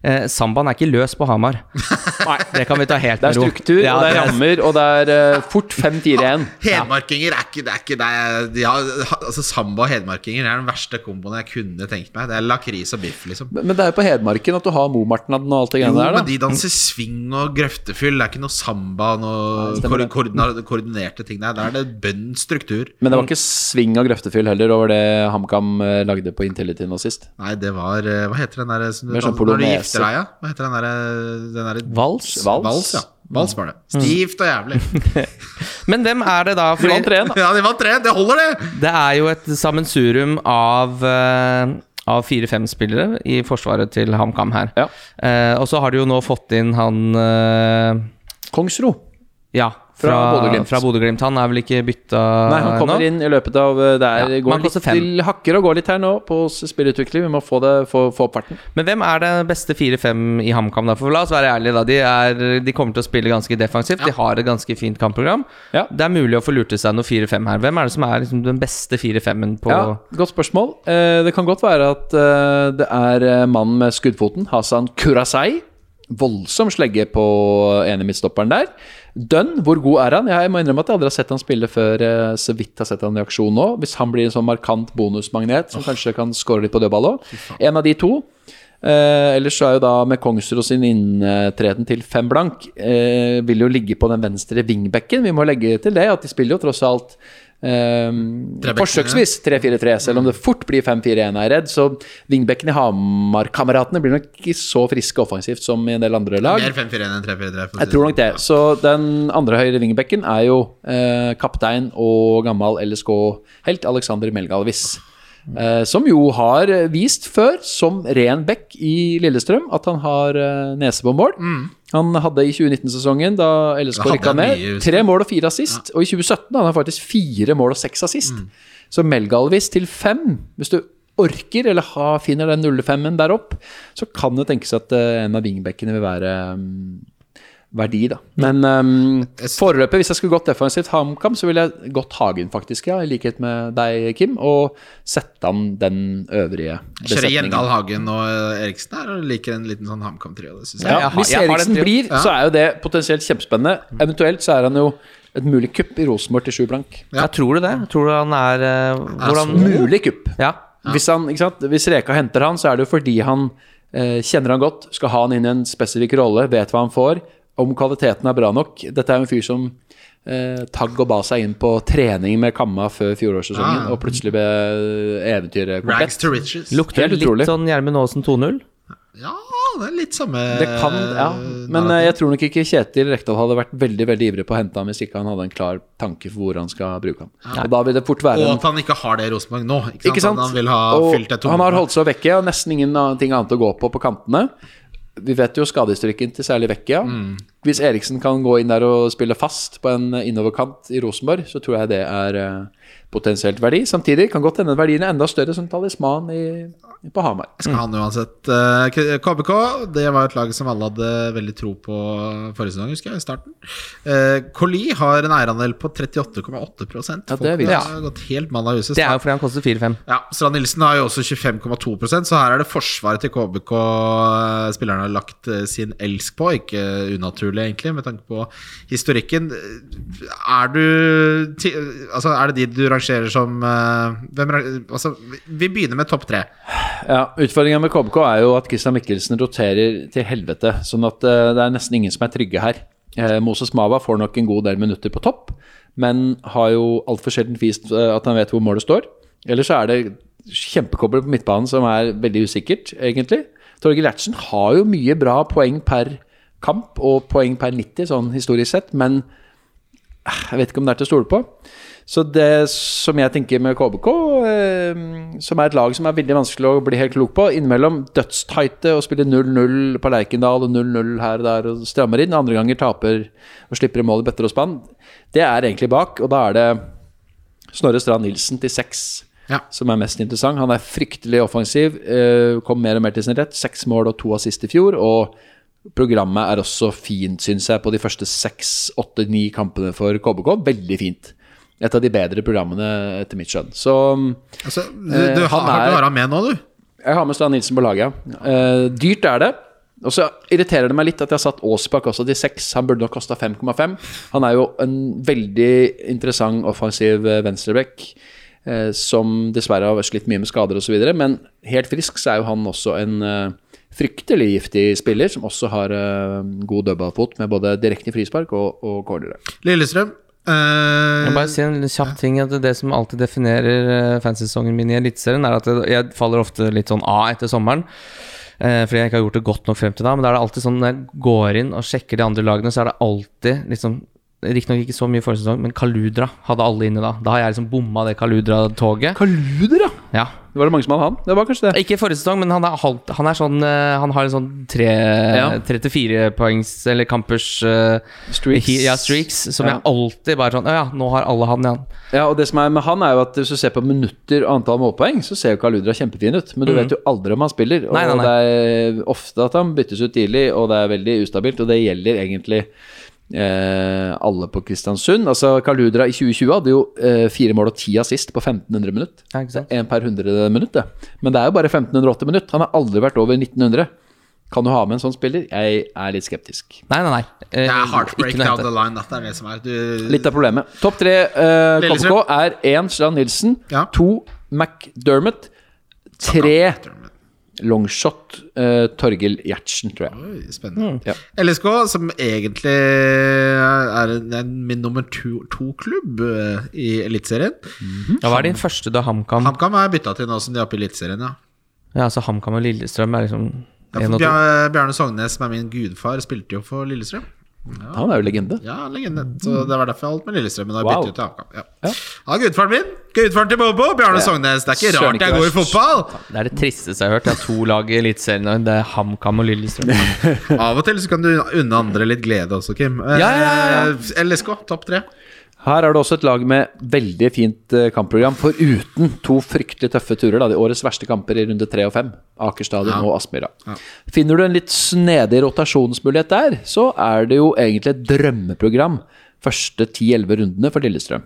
eh, Sambaen er ikke løs på Hamar. Nei, det kan vi ta helt Det er med ro. struktur, Ja, og det er det er- rammer, og det er uh, fort 5-4-1. Hedmarkinger er ikke Det er ikke det er, de har, altså Samba og hedmarkinger er den verste komboen jeg kunne tenkt meg. Det er lakris og biff, liksom. Men men det er jo på Hedmarken at du har Momartnaden og alt det Jo, greiene der, men de danser swing og grøftefyll. Det er ikke noe samba og noe koordinerte ting der. Der er det bønn struktur. Men det var ikke sving og grøftefyll heller over det HamKam eh, lagde på Intility nå sist. Nei, det var eh, Hva heter den der som du Mer sånn polonese. Gifter? Hva heter den derre der Vals. Vals. Vals, ja. Vals var det. Stivt og jævlig. Men hvem er det da? De vant 3-1, da. ja, de vant tre! Det holder, det! det er jo et sammensurium av eh, av fire-fem spillere i forsvaret til HamKam her. Ja. Eh, og så har de jo nå fått inn han eh, Kongsro. Ja, Fra fra, Bodø-Glimt. Han er vel ikke bytta Nei, han kommer nå? inn i løpet av eh, Det er, Ja, går litt til hakker og går litt her nå på spillutvikling. Vi må få, det, få, få opp farten. Men hvem er det beste 4-5 i HamKam? For la oss være ærlige, da. De, er, de kommer til å spille ganske defensivt. De har et ganske fint kampprogram. Ja. Det er mulig å få lurt til seg noe 4-5 her. Hvem er det som er liksom den beste 4-5-en på Ja, Godt spørsmål. Eh, det kan godt være at eh, det er mannen med skuddfoten, Hasan Kurasai. Voldsom slegge på ene midtstopperen der. Dunn, hvor god er han? Jeg må innrømme at jeg aldri har sett han spille før. eh, så vidt har sett han i aksjon nå. Hvis han blir en sånn markant bonusmagnet som kanskje kan score litt på dødball òg. En av de to. Eh, ellers så er jo da med Kongsrud sin inntreden til fem blank eh, vil jo ligge på den venstre vingbekken. Vi må legge til det at de spiller jo tross alt Trebekkene. forsøksvis 3-4-3, selv om det fort blir 5-4-1, er jeg redd. Så vingbekkene i Hamar-kameratene blir nok ikke så friske offensivt som i en del andre lag. Mer 5-4-1 enn 3-4-3. si Jeg tror nok det. sånn. Så den andre høyre vingbekken er jo eh, kaptein og gammel LSK-helt Alexander Melgalvis. Eh, som jo har vist før, som ren back i Lillestrøm, at han har eh, nese på mål. Han hadde i 2019-sesongen, da LSK rykka ned, tre mål og fire assist. Og i 2017 hadde han faktisk fire mål og seks assist. Så Melgalvis til fem, hvis du orker, eller ha, finner den 05-en der opp, så kan det tenkes at eh, en av wingbackene vil være mm, verdi, da. Men um, foreløpig, hvis jeg skulle gått defensivt HamKam, så ville jeg gått Hagen, faktisk, ja, i likhet med deg, Kim, og sette han den øvrige besetningen. Kjører Gjendal. Hagen og eh, Eriksen her, og liker en liten sånn HamKam-trio. Det synes jeg. Ja, hvis Eriksen blir, så er jo det potensielt kjempespennende. Eventuelt så er han jo et mulig kupp i Rosenborg til sju blank. Ja. Jeg tror du det? Tror du han er uh, hvordan, Mulig kupp. Ja. Hvis, han, ikke sant? Hvis Reka henter han, så er det jo fordi han eh, kjenner han godt, skal ha han inn i en spesifikk rolle, vet hva han får, om kvaliteten er bra nok. Dette er en fyr som eh, tagg og ba seg inn på trening med Kamma før fjorårssesongen, Ah. og plutselig ble eventyret Rags to riches. Lukter Helt litt sånn Gjermund Aasen 2-0. Ja, det er litt samme Det kan, ja. Men eh, jeg tror nok ikke Kjetil Rekdal hadde vært veldig veldig ivrig på å hente ham hvis ikke han hadde en klar tanke for hvor han skal bruke ham. Og da vil det fort være Og at han ikke har det i Rosenborg nå. Ikke sant? Ikke sant? Han vil ha og han har holdt seg vekke og nesten ingenting annet å gå på på kantene. Vi vet jo skadehistorikken til særlig Vecchia. Mm. Hvis Eriksen kan gå inn der og spille fast på en innoverkant i Rosenborg, så tror jeg det er eh, potensielt verdi. Samtidig kan godt hende verdien er enda større som talisman i, på Hamar. Skal han uansett. Eh, KBK det var et lag som alle hadde veldig tro på forrige sesong, husker jeg, i starten. Uh, Coli har en eierandel på 38,8 Ja, det er har gått helt mann av huset. Det er jo fordi han koster 4-5. Ja, Strand Nilsen har jo også 25,2% så her er det forsvaret til KBK eh, spillerne har lagt eh, sin elsk på. Ikke unaturlig, egentlig, med tanke på historikken. Er du Altså, er det de du rangerer som eh, hvem, altså, Vi begynner med topp tre. Ja, Utfordringa med KBK er jo at Christian Mikkelsen roterer til helvete. Sånn at eh, det er nesten ingen som er trygge her. Eh, Moses Mava får nok en god del minutter på topp, men har jo altfor sjelden vist at han vet hvor målet står. Eller så er det kjempekobler på midtbanen som er veldig usikkert, egentlig. Torgeir Lertsen har jo mye bra poeng per kamp og poeng per 90, sånn historisk sett, men jeg vet ikke om det er til å stole på. Så det som jeg tenker med KBK, eh, som er et lag som er veldig vanskelig å bli helt klok på Innimellom dødstighte og spiller 0-0 på Lerkendal og 0-0 her og der og strammer inn. Andre ganger taper og slipper i mål i bøtter og spann. Det er egentlig bak, og da er det Snorre Strand Nilsen til seks Ja. som er mest interessant. Han er fryktelig offensiv, eh, kom mer og mer til sin rett. Seks mål og to assist i fjor. og Programmet er også fint, syns jeg, på de første seks, åtte, ni kampene for KBK. Veldig fint. Et av de bedre programmene, etter mitt skjønn. Så Altså, du, Eh, du, han har, er- du har han med nå, du? jeg har med Stan Nilsen på laget. ja. Eh, dyrt er det. Og så irriterer det meg litt at jeg har satt Aasbakk også til seks. Han burde nok kosta 5,5. Han er jo en veldig interessant offensiv eh, venstreback. Eh, som dessverre har slitt mye med skader osv. Men helt frisk så er jo han også en eh, fryktelig giftig spiller, som også har eh, god dødballfot med både direkte frispark og, og cornere. Lillestrøm. Eh, må bare si en kjapp ting at Det som alltid definerer uh, fansesongen min i Eliteserien, er at jeg- jeg faller ofte litt sånn av etter sommeren. eh, fordi jeg ikke har gjort det godt nok frem til da. Men da er det alltid sånn når jeg går inn og sjekker de andre lagene, så er det alltid liksom Riktignok ikke så mye forrige sesong, men Kaludra hadde alle inne da. Da har jeg liksom bomma det Kaludra-toget. Kaludra? ja! Ja. Var det mange som hadde han? Det var kanskje det. Ikke forrige sesong, men han er, halvt, han er sånn eh, Han har en sånn tre, Ja. 34 poengs eller kampers uh, Streaks. he- Ja, streaks. Som Ja. jeg alltid bare sånn Å ja, nå har alle han, igjen. Ja, og det som er med han er jo at Hvis du ser på minutter og antall målpoeng, så ser jo Kaludra kjempefin ut. Men du vet jo aldri om han spiller. Og Nei, nei, nei. det er ofte at han byttes ut tidlig, og det er veldig ustabilt. Og det gjelder egentlig alle på Kristiansund. Altså Kaludra i 2020 hadde jo eh, fire mål og ti assist på 1500 minutt. Én? En per 100 minutt, det. Men det er jo bare 1580 minutt. Han har aldri vært over 1900. Kan du ha med en sånn spiller? Jeg er litt skeptisk. Nei, nei, nei. Eh, det er heartbreak down the line. Det er det som er. Du, Litt av problemet. Topp tre eh, KBK er én Strand Nilsen, Ja. to McDermott, tre longshot uh, Torgill Gjertsen, tror jeg. Oi, Spennende. Ja. LSK, som egentlig er en- en min nummer to-klubb i Eliteserien. Ja, hva er din første da HamKam? HamKam er bytta til nå som de er oppe i Eliteserien, ja. Ja, altså HamKam og Lillestrøm er liksom Ja, Bjarne Sognes, som er min gudfar, spilte jo for Lillestrøm. Han er jo legende. Ja, legende. Så det var derfor jeg holdt med Lillestrøm. Men da Wow. byttet ut til HamKam. Ja. Ja. ja, gudfaren min! Gudfaren til Bobo! Bjarne Sognes. Det er ikke rart jeg går i fotball! Det er det tristeste jeg har hørt. Jeg har to lag i Eliteserien, det er HamKam og Lillestrøm. Av og til så kan du unne andre litt glede også, Kim. Eh, Ja, ja, ja, LSK, topp tre. Her er det også et lag med veldig fint eh, kampprogram, foruten to fryktelig tøffe turer. da, De årets verste kamper i runde tre og fem. Aker stadion og Aspmyra. Finner du en litt snedig rotasjonsmulighet der, så er det jo egentlig et drømmeprogram. Første 10-11 rundene for Lillestrøm.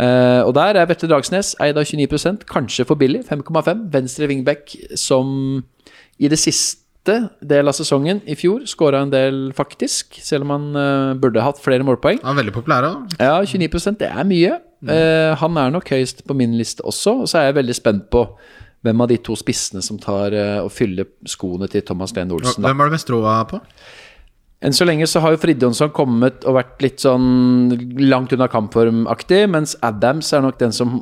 Uh, og der er Vetle Dragsnes eid av 29 kanskje for billig, 5,5. Venstre wingback som i det siste del av sesongen i fjor skåra en del, faktisk. Selv om han uh, burde hatt flere målpoeng. Han er veldig populær òg. Ja, 29 det er mye. Eh, han er nok høyest på min liste også. Og så er jeg veldig spent på hvem av de to spissene som tar uh, og fyller skoene til Thomas Lene Olsen. Da. Hvem har du mest troa på? Enn så lenge så har jo Fridjonsson kommet og vært litt sånn langt unna kampformaktig, mens Adams er nok den som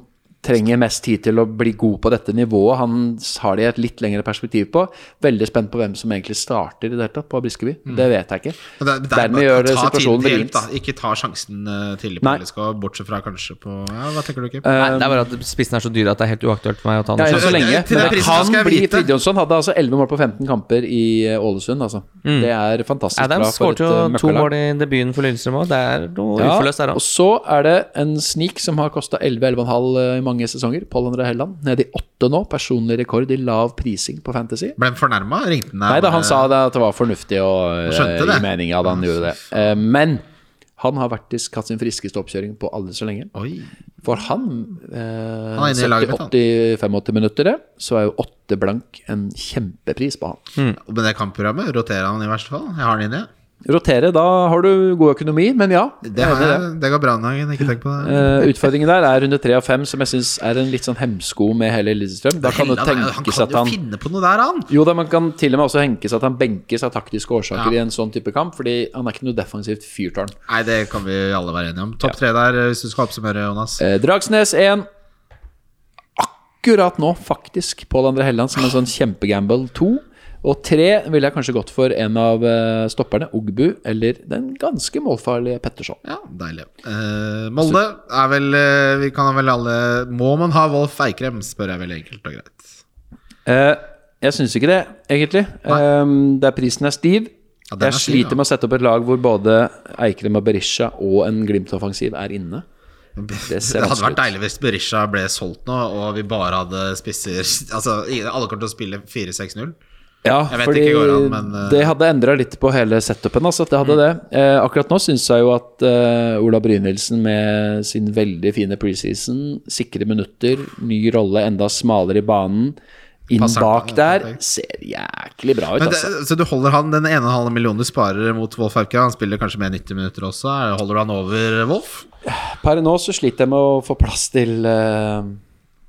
trenger mest tid til å bli god på dette nivået. Han har det i et litt lengre perspektiv på. Veldig spent på hvem som egentlig starter i det hele tatt på Briskeby. Det vet jeg ikke. Det, det er Dermed gjør det situasjonen vrient. da. Ikke ta sjansen eh, tidlig på Nei. Bortsett fra kanskje på Ja, Hva tenker du, Kim? Nei, det er bare at spissen er så dyr at det er helt uaktuelt for meg å ta den. så lenge. Men det kan bli vite. Hadde altså 11 mål på 15 kamper i eh, Ålesund, altså. Det er fantastisk bra Adams for et skårte jo eh, to mål i debuten for Lillestrøm òg. Det er noe Ja, uforløst der og så er det en snik som har kosta 11-11,5 i mange sesonger. Pål André Helland. Nede i åtte nå. Personlig rekord i lav prising på Fantasy. Ble han fornærma? Ringte han deg? Nei da, han sa det at det var fornuftig å skjønte eh, det. gi mening at han gjorde det. Eh, Men han har faktisk hatt sin friskeste oppkjøring på aldri så lenge. Oi. For han, eh, Han er inne i laget mitt, han. 70-85 minutter, så er jo 8 blank en kjempepris på han. Mm. Med det kampprogrammet roterer han i verste fall. Jeg har han inne. Rotere, da har du god økonomi, men ja. Det, er det går bra en dag, Ikke tenk på det. Eh, utfordringen der er runde tre av fem, som jeg syns er en litt sånn hemsko med hele Lillestrøm. Da kan det tenkes han kan jo han finne på noe der, han! Jo da, man kan til og med også henkes at han benkes av taktiske årsaker Ja. i en sånn type kamp, fordi han er ikke noe defensivt fyrtårn. Nei, det kan vi alle være enige om. Topp tre der, eh, hvis du skal oppsummere, Jonas. Eh, Dragsnes 1. Akkurat nå, faktisk, Pål André Helland som en sånn kjempegamble 2. Og tre ville jeg kanskje gått for en av eh, stopperne, Ogbu, eller den ganske målfarlige Petterson. Ja, deilig. Eh, Molde er vel eh, Vi kan vel alle Må man ha Wolf Eikrem, spør jeg veldig enkelt og greit. Eh, jeg syns ikke det, egentlig. Eh, der prisen er stiv. Ja, er jeg stiv, sliter ja. med å sette opp et lag hvor både Eikrem og Berisha og en Glimt-offensiv er inne. Det, ser hadde vært deilig hvis Berisha ble solgt nå, og vi bare hadde spisser Altså, alle kommer til å spille 4-6-0. Ja, fordi an, men, uh... det hadde endra litt på hele setupen. Altså, det hadde det. Eh, akkurat nå syns jeg jo at eh, Ola Brynildsen med sin veldig fine preseason, sikre minutter, ny rolle, enda smalere i banen, inn Passer bak der, ser jæklig bra ut, Men det, altså. så du holder han den 1,5 millionen du sparer mot Wolf Eikrem? Han spiller kanskje med 90 minutter også. Er- Holder du han over Wolf? Per nå så sliter jeg med å få plass til eh,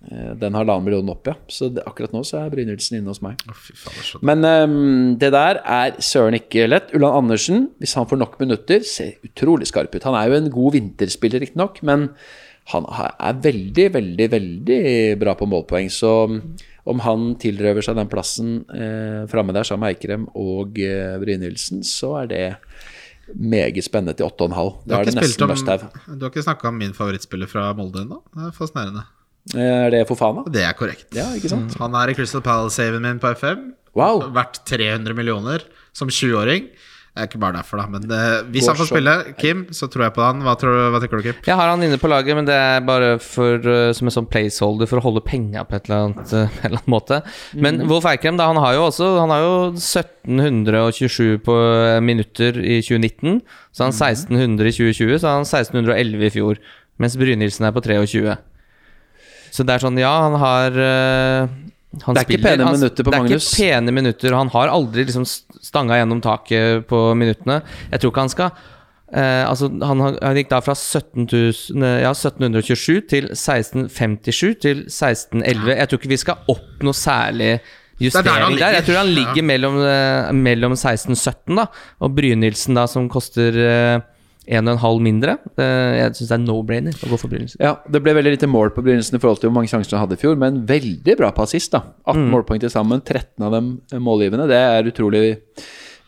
den halvannen millionen opp, ja. Så det, akkurat nå så er Brynildsen inne hos meg. Oh, så Men um, det der er søren ikke lett. Ulland Andersen, hvis han får nok minutter, ser utrolig skarp ut. Han er jo en god vinterspiller, riktignok, men han er veldig, veldig, veldig bra på målpoeng. Så om han tilrøver seg den plassen eh, framme der sammen med Eikrem og eh, Brynildsen, så er det meget spennende til 8,5. Du Da er det nesten om, du har ikke snakka om min favorittspiller fra Molde ennå? Det er fascinerende. Eh, Er det Fofana? Det er korrekt. Ja, ikke sant? Han er i Crystal Palace-saven min på FM. Wow. Verdt 300 millioner som 20-åring. Det er ikke bare derfor, da. Men eh, hvis Går han får så- spille, Kim, så tror jeg på han. Hva, tror, du- hva tenker du, Kim? Jeg har han inne på laget, men det er bare for, uh, som en sånn placeholder for å holde penga på et eller annet, uh, en eller annen måte. Men Wolf Eikrem da, han har jo også Han har jo 1727 på uh, minutter i 2019. Så han 1600 i 2020, så han 1611 i fjor. Mens Brynildsen er på 23. Så det er sånn, ja, han har uh, han Det er ikke pene han, minutter på det er ikke pene minutter. Han har aldri liksom stanga gjennom taket på minuttene. Jeg tror ikke han skal eh, Altså, han, han gikk da fra 17 000, eh, ja, 1727 til 1657 til 1611. Jeg tror ikke vi skal opp noe særlig justering han der. Jeg tror han ligger Ja. mellom, eh, mellom 16-17, da. Og Brynildsen, da, som koster eh, 1,5 mindre. Eh, jeg syns det er no-brainer å gå for Brynildsen. Ja, det ble veldig lite mål på Brynildsen i forhold til hvor mange sjanser han hadde i fjor, men veldig bra på assist, da. 18 Mm. målpoeng til sammen, 13 av dem målgivende. Det er utrolig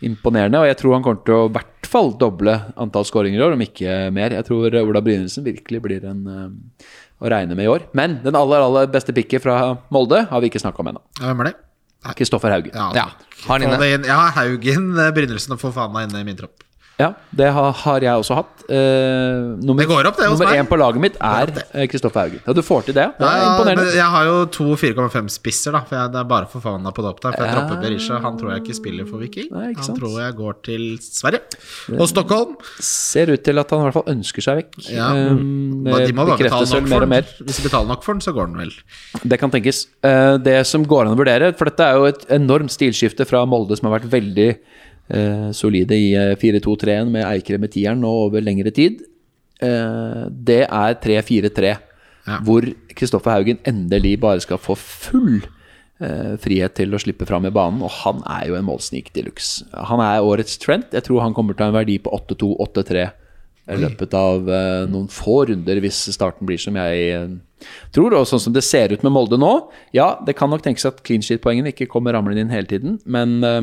imponerende, og jeg tror han kommer til å i hvert fall doble antall skåringer i år, om ikke mer. Jeg tror Ola Brynildsen virkelig blir en eh, å regne med i år. Men den aller, aller beste picket fra Molde har vi ikke snakka om ennå. Hvem er det? Kristoffer Haugen. Ja, Ja, har han få inne. det inn. ja Haugen, eh, Brynildsen og meg inne i min tropp. Ja, det har, har jeg også hatt. Uh, nummer Det går opp, det, hos nummer én på laget mitt er eh, Kristoffer Haugen. Ja, du får til det. Det er Ja, imponerende. jeg har jo to 4,5-spisser, da. For jeg, det er bare for Fana på opp der. For jeg Ja. dropper Berisha. Han tror jeg ikke spiller for Viking. Nei, han tror jeg går til Sverige. Og Stockholm. Ser ut til at han i hvert fall ønsker seg vekk. Ja. Um, de må bare betale nok mer for den. Hvis de betaler nok for den, så går den vel. Det kan tenkes. Uh, Det som går an å vurdere, for dette er jo et enormt stilskifte fra Molde, som har vært veldig eh, solide i eh, 4-2-3-en med Eikere med tieren nå over lengre tid, eh, det er 3-4-3. Ja. Hvor Kristoffer Haugen endelig bare skal få full eh, frihet til å slippe fram i banen. Og han er jo en målsnik de luxe. Han er årets trend. Jeg tror han kommer til å ha en verdi på 8-2-8-3 i løpet av eh, noen få runder, hvis starten blir som jeg eh, tror. Og sånn som det ser ut med Molde nå, ja, det kan nok tenkes at clean sheet-poengene ikke kommer ramlende inn hele tiden, men eh,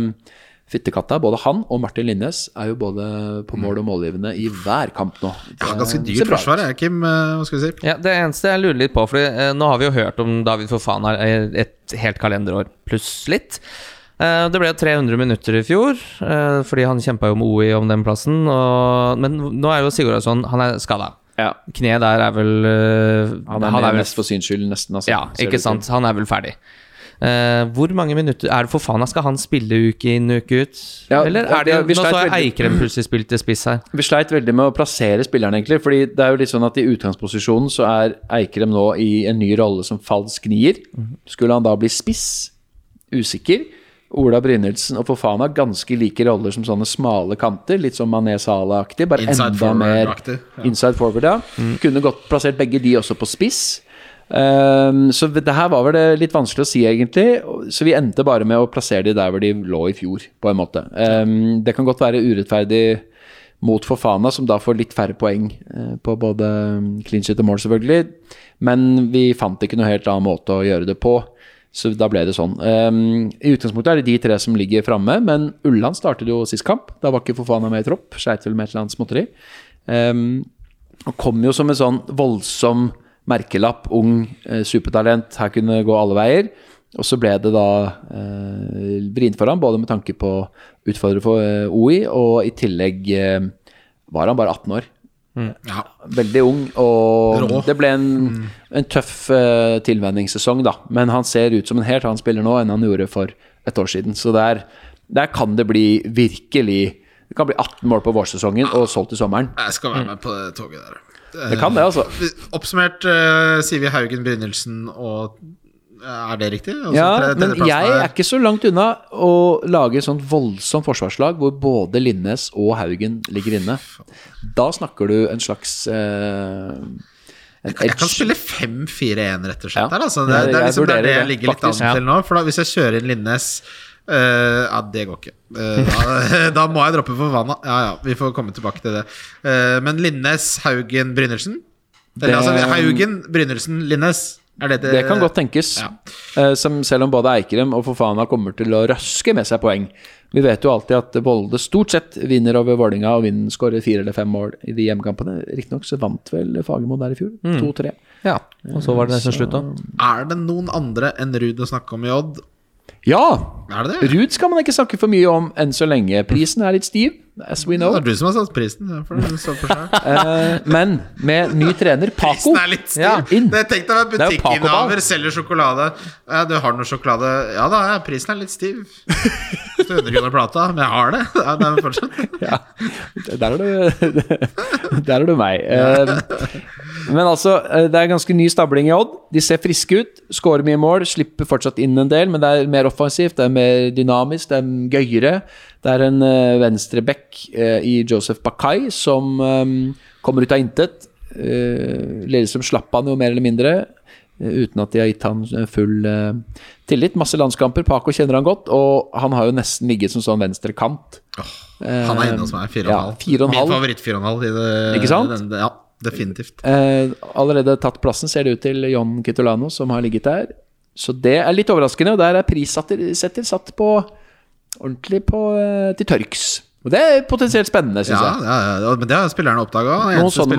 Fittekatta, både han og Martin Linnes, er jo både på mål og målgivende i hver kamp nå. Ja, ganske dyrt forsvar, er Kim. eh, Hva skal vi si? Ja, Det eneste jeg lurer litt på, for nå har vi jo hørt om David Fofana et helt kalenderår pluss litt. Eh, Det ble 300 minutter i fjor, eh, fordi han kjempa jo med OI om den plassen. Og, men nå er jo Sigurdsson Han er skada. Ja, Kneet der er vel eh, han er, med mest for syns skyld, nesten. Altså, Ja, ikke sant. Han er vel ferdig. Eh, hvor mange minutter Er det for faen Skal han spille uke inn uke ut? Ja, Eller er det ja, Nå så jeg veldig- Eikrem plutselig spilte spiss her. Vi sleit veldig med å plassere spilleren, egentlig. Fordi det er jo litt sånn at i utgangsposisjonen så er Eikrem nå i en ny rolle som falsk nier. Skulle han da bli spiss? Usikker. Ola Brynildsen og Fofana ganske like roller som sånne smale kanter. Litt som Mané Salah-aktig, bare Inside enda mer ja. inside forward. Ja. Kunne godt plassert begge de også på spiss. Ehm, så det her var vel det litt vanskelig å si, egentlig. Så vi endte bare med å plassere de der hvor de lå i fjor, på en måte. Ehm, det kan godt være urettferdig mot Fofana, som da får litt færre poeng eh, på både mm, clean shit og mål, selvfølgelig. Men vi fant ikke noe helt annen måte å gjøre det på. Så da ble det sånn. Um, I utgangspunktet er det de tre som ligger framme, men Ulland startet jo sist kamp. Da var ikke Fofana med i tropp. skeit vel med et eller annet småtteri. Um, og kom jo som en sånn voldsom merkelapp, ung eh, supertalent. Her kunne det gå alle veier. Og så ble det da eh, vrient for ham, både med tanke på utfordrere for eh, OI, og i tillegg eh, var han bare 18 år. Ja. Veldig ung, og Rå. det ble en, en tøff eh, tilvenningssesong, da. Men han ser ut som en helt annen spiller nå enn han gjorde for et år siden. Så der, der kan det bli virkelig Det kan bli 18 mål på vårsesongen og solgt i sommeren. Jeg skal være med på det toget der. Det kan det, altså. Oppsummert uh, vi Haugen, Brynildsen og Er det riktig? Altså, Ja, men jeg er ikke så langt unna å lage et sånt voldsomt forsvarslag hvor både Linnes og Haugen ligger inne. Da snakker du en slags uh, en Jeg kan spille 5-4-1, rett og slett. Ja. Der, altså. det, det er liksom det, er det jeg ligger litt an til nå. For da, hvis jeg kjører inn Linnes eh, Ja, det går ikke. Uh, da, da må jeg droppe for vannet. Ja ja, vi får komme tilbake til det. Uh, men Linnes, Haugen, Brynildsen? Det- altså Haugen, Brynildsen, Linnes? Er det det? Det kan godt tenkes. Ja. Eh, som selv om både Eikrem og Fofana kommer til å røske med seg poeng. Vi vet jo alltid at Volde stort sett vinner over Vålinga og vinner, skårer fire eller fem mål i de hjemmekampene. Riktignok så vant vel Fagermo der i fjor. Mm. 2-3. Ja, og så var det nesten slutt, da. Er det noen andre enn Ruud å snakke om i Odd? Ja! Er det det? Ruud skal man ikke snakke for mye om enn så lenge. Prisen er litt stiv, as we know. Det er du som har satt prisen. det for seg. Eh, men med ny trener, Paco Prisen er litt stiv. Ja. Tenk deg å være er butikkinnehaver selger sjokolade. Ja, du har noe sjokolade Ja da, ja, prisen er litt stiv. Du 100 kroner plata, men jeg har det. Ja, det er fortsatt. Ja, der er du Der er du meg. Eh, Men altså, eh, det er ganske ny stabling i Odd. De ser friske ut, skårer mye mål, slipper fortsatt inn en del, men det er mer offensivt, det er mer dynamisk, det er gøyere. Det er en uh, venstreback uh, i Joseph Bakai som um, kommer ut av intet. Uh, Lillestrøm slapp han jo mer eller mindre. uh, Uten at de har gitt han eh, full eh, tillit. Masse landskamper. Paco kjenner han godt, og han har jo nesten ligget som sånn venstre kant. Han er inne hos meg. 4,5. Ja, fire og en Min favoritt 4,5 i det. Ikke sant? Den, ja, definitivt. Eh, allerede tatt plassen, ser det ut til John Kitolano, som har ligget der. Så det er litt overraskende, og der er prissetter satt på ordentlig på, eh, til tørks. Og det er potensielt spennende, syns Ja, jeg. ja, ja, men det har spillerne oppdaga. Sånn det.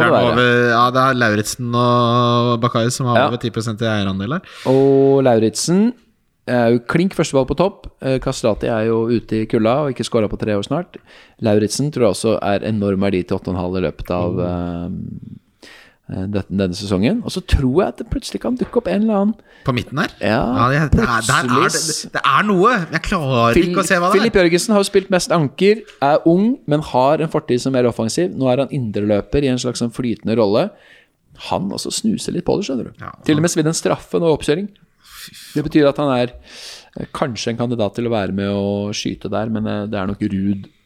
Ja, det er Lauritzen og Bakai som har Ja. over 10 i eierandel her. Og Lauritzen er jo klink førstevalg på topp. Eh, Kastrati er jo ute i kulda og ikke skåra på tre år snart. Lauritzen tror jeg også er enorm verdi til 8,5 i løpet av eh, eh, denne sesongen. Og så tror jeg at det plutselig kan dukke opp en eller annen På midten her? Ja, det, det, er, der er, det, det er noe. Jeg klarer ikke å se hva det Filip er. Jørgensen har jo spilt mest anker, er ung, men har en fortid som er offensiv. Nå er han indreløper i en slags sånn flytende rolle. Han også snuser litt på det, skjønner du. Ja. Til og med svidd en straffe nå oppkjøring. Det betyr at han er eh, kanskje en kandidat til å være med å skyte der, men eh, det er nok Ruud eh,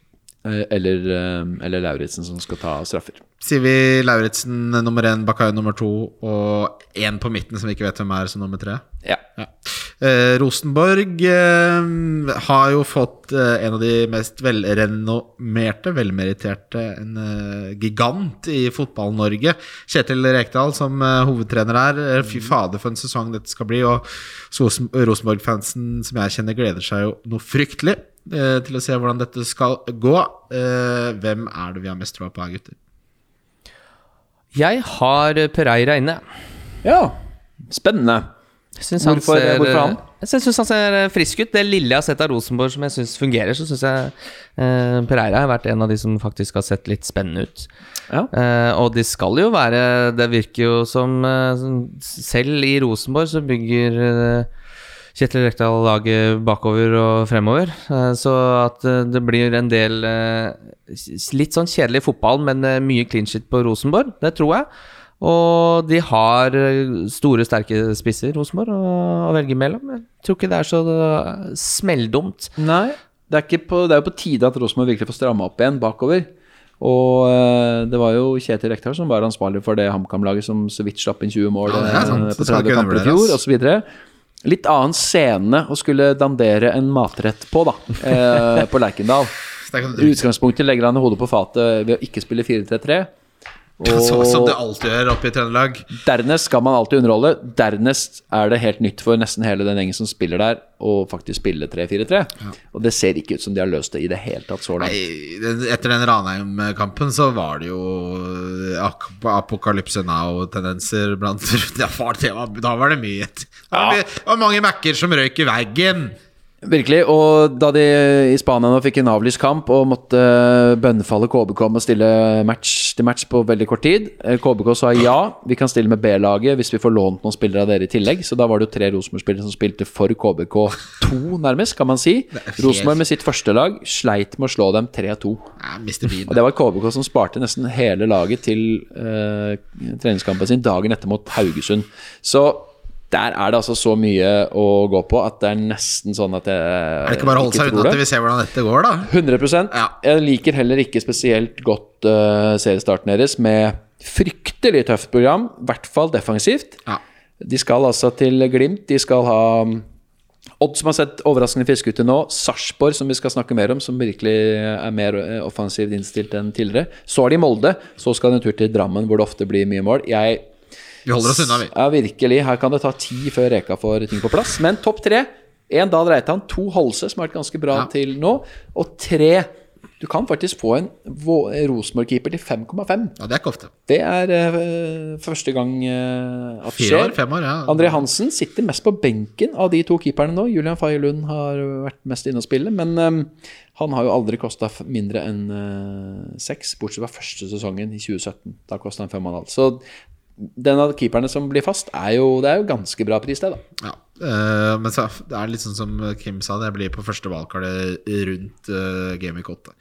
eller, eh, eller Lauritzen som skal ta straffer. Sier vi Lauritzen nummer én, Bakayo nummer to og én på midten som vi ikke vet hvem er, som nummer tre? Ja. Ja. Eh, Rosenborg eh, har jo fått eh, en av de mest velrenommerte, velmeritterte, en eh, gigant i Fotball-Norge. Kjetil Rekdal som eh, hovedtrener her. Eh, fy fader, for en sesong dette skal bli. Og Rosenborg-fansen som jeg kjenner, gleder seg jo noe fryktelig eh, til å se hvordan dette skal gå. Eh, hvem er det vi har mest tro på her, gutter? Jeg har Pereira inne. ja. Spennende. Synes han Hvorfor- ser, hvorfor han? Jeg syns han ser frisk ut. Det lille jeg har sett av Rosenborg som jeg syns fungerer, så syns jeg eh, Pereira har vært en av de som faktisk har sett litt spennende ut. Ja. Eh, og de skal jo være Det virker jo som eh, Selv i Rosenborg så bygger eh, Kjetil Rekdal laget bakover og fremover. Eh, så at eh, det blir en del eh, litt sånn kjedelig fotball, men mye clean shit på Rosenborg. Det tror jeg. Og de har store, sterke spisser, Rosenborg, å, å velge mellom. Jeg tror ikke det er så smelldumt. Nei, det er, ikke på, det er jo på tide at Rosenborg virkelig får stramma opp igjen bakover. Og det var jo Kjetil Rekdal som var ansvarlig for det HamKam-laget som så vidt slapp inn 20 mål Ja, det sant. på 30 ikke kamper i fjor, osv. Litt annen scene å skulle dandere en matrett på, da, eh, på Lerkendal. I utgangspunktet legger han hodet på fatet ved å ikke spille 4-3-3. Så, som det alltid gjør oppe i Trøndelag. dernest skal man alltid underholde. Dernest er det helt nytt for nesten hele den gjengen som spiller der, å faktisk spille 3-4-3. Og det ser ikke ut som de har løst det i det hele tatt så langt. Nei, etter den Ranheim-kampen så var det jo ak apokalypse now-tendenser blant ja, det, var- Da var det mye. Det var, mye- det var mange Mac-er som røyk i veggen. Virkelig. Og da de i Spania nå fikk en avlyst kamp og måtte bønnfalle KBK om å stille match til match på veldig kort tid eh, KBK sa ja, vi kan stille med B-laget hvis vi får lånt noen spillere av dere i tillegg. Så da var det jo tre Rosenborg-spillere som spilte for KBK2, nærmest, kan man si. Rosenborg med sitt første lag sleit med å slå dem 3-2. Ja, Mr. Bean. Og det var KBK som sparte nesten hele laget til uh, treningskampen sin dagen etter mot Haugesund. Så der er det altså så mye å gå på at det er nesten sånn at jeg Er det ikke bare å holde seg unna til vi ser hvordan dette går, da? 100 Ja. Jeg liker heller ikke spesielt godt uh, seriestarten deres med fryktelig tøft program, i hvert fall defensivt. Ja. De skal altså til Glimt, de skal ha um, Odd som har sett overraskende friske ut til nå. Sarpsborg, som vi skal snakke mer om, som virkelig er mer eh, offensivt innstilt enn tidligere. Så har de Molde. Så skal de en tur til Drammen, hvor det ofte blir mye mål. Jeg Vi holder oss unna, vi. ja, virkelig. Her kan det ta ti før Reka får ting på plass. Men topp tre. Én Dahl Reitan, to Holse, som har vært ganske bra Ja. til nå. Og tre Du kan faktisk få en Rosenborg-keeper til 5,5. Ja, Det er ikke ofte. Det er uh, første gang uh, at det Fire år, fem år, ja. André Hansen sitter mest på benken av de to keeperne nå. Julian Faye Lund har vært mest inne og spille, men um, han har jo aldri kosta mindre enn seks, uh, bortsett fra første sesongen i 2017. Da kosta han fem og en halv. Så den av keeperne som blir fast, er jo, det er jo ganske bra pris, det, da. Ja, eh, men så, det er litt sånn som Kim sa, det blir på første valgkart rundt uh, Gameweek 8.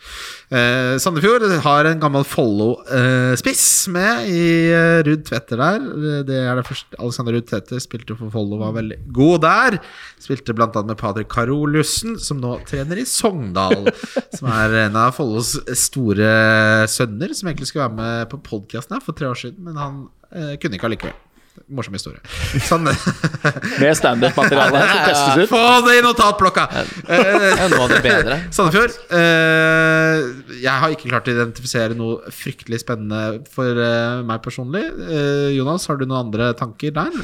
Uh, Sandefjord har en gammel Follo-spiss med i uh, Ruud Tvetter der. Eh, Det er det første Alexander Ruud Tvetter spilte for Follo, var veldig god der. Spilte bl.a. med Pader Karoliussen, som nå trener i Sogndal. som er en av Follos store sønner, som egentlig skulle være med på podkasten her for tre år siden, men han eh, kunne ikke allikevel. Morsom historie. Sånn, Med standup-materiale som testes ut. få det i notatblokka! Eh. Sandefjord. eh, jeg har ikke klart å identifisere noe fryktelig spennende for eh, meg personlig. Eh, Jonas, har du noen andre tanker der?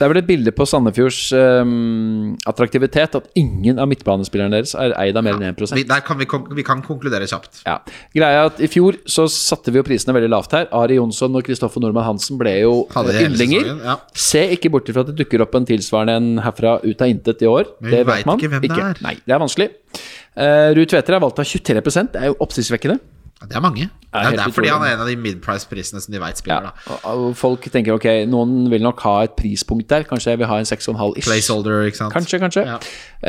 Det er vel et bilde på Sandefjords um, attraktivitet at ingen av midtbanespillerne deres er eid av mer enn 1 Vi, der kan vi, vi kan konkludere kjapt. Ja. Greia er at I fjor så satte vi jo prisene veldig lavt her. Ari Jonsson og Kristoffer Nordmann Hansen ble jo yndlinger. ja. Se ikke bort ifra at det dukker opp en tilsvarende en herfra ut av intet i år. Men vi det vet man ikke hvem det er. Nei, det er vanskelig. Uh, Ruud Tveter er valgt av 23 Det er jo oppsiktsvekkende. Det er mange. Det er, det er fordi han er en av de mid-price-prisene som de veit spiller. Ja. da folk tenker ok, noen vil nok ha et prispunkt der. Kanskje jeg vil ha en 6,5 ish. Placeholder, ikke sant. Kanskje, kanskje. Ja.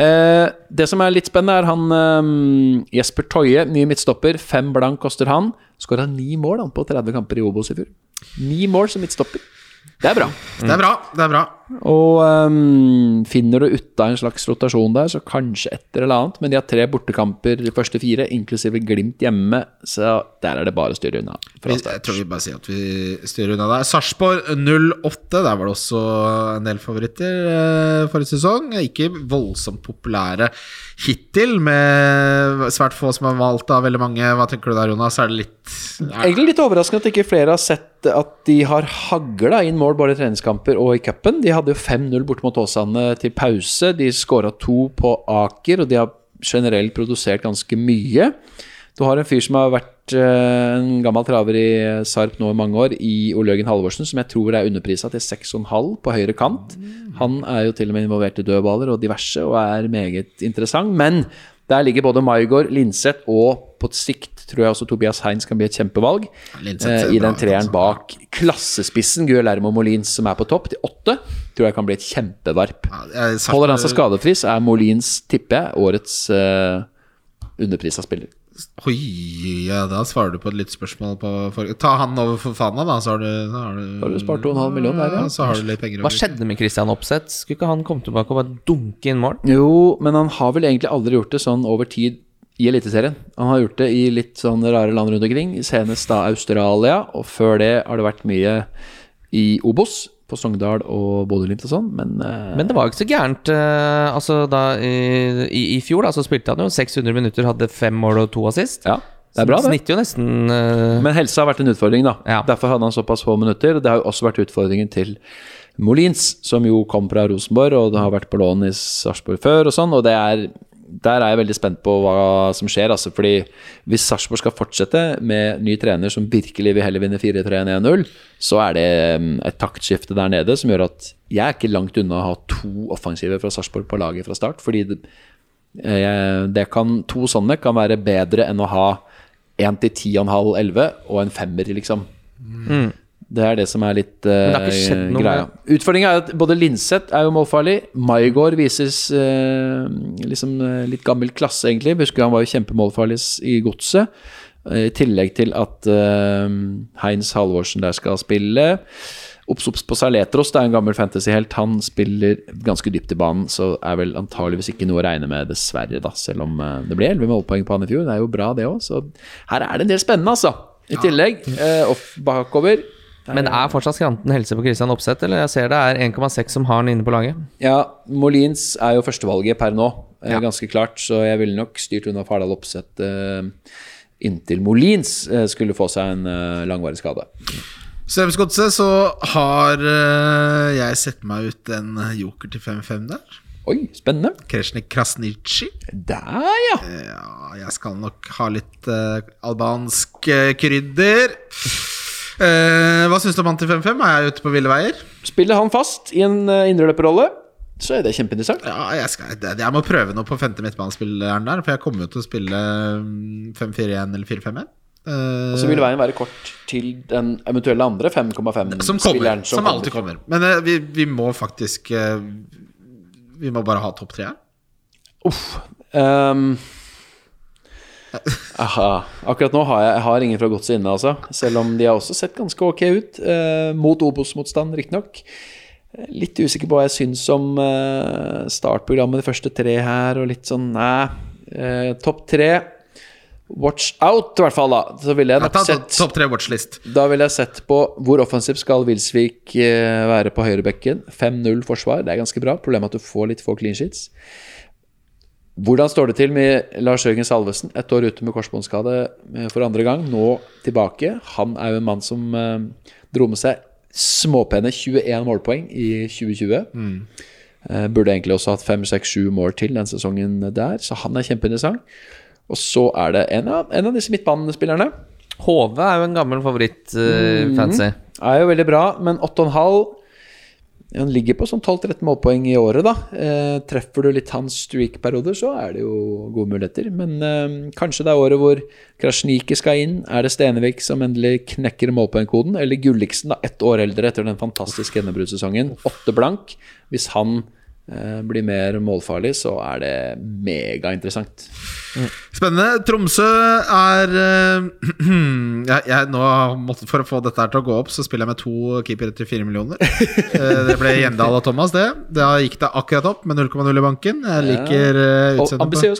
Eh, det som er litt spennende, er han um, Jesper Toje, ny midtstopper. Fem blank koster han. Skåra ni mål han på 30 kamper i Obos i fjor. Ni mål som midtstopper. Det er bra. Det er bra. det er bra Og um, finner du ut av en slags rotasjon der, så kanskje et eller annet. Men de har tre bortekamper de første fire, inklusive Glimt hjemme. Så der er det bare å styre unna. jeg tror vi bare sier at vi styrer unna der. Sarpsborg 08. Der var det også en del favoritter eh, forrige sesong. Ikke voldsomt populære hittil, med svært få som har valgt av veldig mange. Hva tenker du der, Jonas? Er det litt er, Egentlig litt overraskende at ikke flere har sett at de har hagla inn mål både i treningskamper og i cupen. De hadde jo 5-0 borte mot Åsane til pause. De skåra to på Aker, og de har generelt produsert ganske mye. Du har en fyr som har vært eh, en gammel traver i Sarp nå i mange år, i Ole Halvorsen, som jeg tror er underprisa til 6,5 på høyre kant. Han er jo til og med involvert i dødballer og diverse, og er meget interessant. Men der ligger både Maigård, Linseth og på sikt tror jeg også Tobias Heinz kan bli et kjempevalg. Eh, I den treeren bak klassespissen Guillermo Molins, som er på topp, til åtte, tror jeg kan bli et kjempevarp. Holder han seg skadefri, så er Molins, tipper jeg, årets eh, underprisa spiller. Oi, ja, da svarer du på et litt spørsmål på for, Ta han over for Fana, da, så har du Så har du, Da har du spart 2,5 millioner der, ja. Så har du litt penger å Hva skjedde med Christian Opseth? Skulle ikke han komme tilbake og bare dunke inn mål? Jo, men han har vel egentlig aldri gjort det sånn over tid i Eliteserien. Han har gjort det i litt sånn rare land rundt omkring, senest da Australia, og før det har det vært mye i Obos, på Sogndal og Bodø-Glimt og sånn, men, uh... Men det var jo ikke så gærent. Uh, altså da i, i, I fjor da, så spilte han jo 600 minutter, hadde fem mål og to assist. ja, det er bra, det. Snitter jo nesten uh... Men helse har vært en utfordring, da. Ja. Derfor hadde han såpass få minutter. og Det har jo også vært utfordringen til Molins, som jo kom fra Rosenborg, og det har vært på lån i Sarpsborg før og sånn, og det er der er jeg veldig spent på hva som skjer. Altså, fordi Hvis Sarpsborg skal fortsette med ny trener som virkelig vil heller vinne 4-3-1-1-0, så er det mm, et taktskifte der nede som gjør at jeg er ikke langt unna å ha to offensive fra Sarpsborg på laget fra start. Fordi det, eh, det kan, to sånne kan være bedre enn å ha én til 10,5-11 og en femmer, liksom. Det er det som er litt uh, greia. Utfordringa er at både Linseth er jo målfarlig. Maigård vises uh, liksom eh, litt gammel klasse, egentlig. Husker han var jo kjempemålfarlig i godset. Uh, I tillegg til at Heinz Halvorsen der skal spille. Obs på Saletros, det er en gammel fantasyhelt. Han spiller ganske dypt i banen, så er vel antageligvis ikke noe å regne med, dessverre, da. Selv om det ble 11 målpoeng på han i fjor. Det er jo bra, det òg. Så her er det en del spennende, altså. I tillegg, bakover Men er fortsatt skranten helse på Christian Opseth, eller? Jeg ser det er 1,6 som har han inne på laget. Ja, Molins er jo førstevalget per nå, eh, Ja. ganske klart. Så jeg ville nok styrt unna Fardal Opseth eh, inntil Molins eh, skulle få seg en eh, langvarig skade. Strømsgodset, så har eh, jeg sett meg ut en joker til 5-5 der. Oi, spennende. Kresjnik Krasnici. Der, ja. Ja, jeg skal nok ha litt eh, albansk krydder. Eh, hva syns du om han til 5-5? Er jeg ute på ville veier? Spiller han fast i en uh, indreløperrolle, så er det kjempeinteressant. Ja, jeg, skal, jeg, må prøve noe på femte midtbanespilleren der, for jeg kommer jo til å spille mm, 5-4-1 eller 4-5-1. Uh, Og så vil veien være kort til den eventuelle andre 5,5 som kommer. spilleren Som, alltid kommer. Men uh, vi, vi må faktisk uh, Vi må bare ha topp tre her. Uff. ehm, aha. Akkurat nå har jeg, jeg har ingen fra Godset inne, altså. Selv om de har også sett ganske ok ut. eh, mot Obos-motstand, riktignok. Eh, Litt usikker på hva jeg syns om eh, startprogrammet, de første tre her, og litt sånn Nei. eh, Topp tre. Watch out, i hvert fall, da. Så ville jeg nok sett topp tre watchlist. Da ville jeg sett på hvor offensiv skal Wilsvik eh, være på høyrebekken. 5-0 forsvar, det er ganske bra. Problemet er at du får litt få clean sheets. Hvordan står det til med Lars Jørgen Salvesen? Ett år ute med korsbåndskade eh, for andre gang, nå tilbake. Han er jo en mann som eh, dro med seg småpene 21 målpoeng i 2020. Eh, burde egentlig også hatt 5-6-7 mål til den sesongen der, så han er kjempeinteressant. Og så er det en av, en av disse midtbanespillerne. Hove er jo en gammel favoritt, uh, fancy. Er jo veldig bra, men 8,5 Han ligger på sånn 12-13 målpoeng i året, da. Eh, treffer du litt hans streak-perioder, så er det jo gode muligheter. Men eh, kanskje det er året hvor Krasjniki skal inn. Er det Stenevik som endelig knekker målpoengkoden? Eller Gulliksen, da, ett år eldre etter den fantastiske gjennombruddssesongen. Åtte blank. Hvis han eh, blir mer målfarlig, så er det megainteressant. Spennende. Tromsø er uh, jeg, jeg, nå måtte, For å få dette her til å gå opp, så spiller jeg med to keepere til fire millioner. uh, det ble Gjendal og Thomas, det. Da gikk det akkurat opp med 0,0 i banken. Jeg liker uh, utseendet.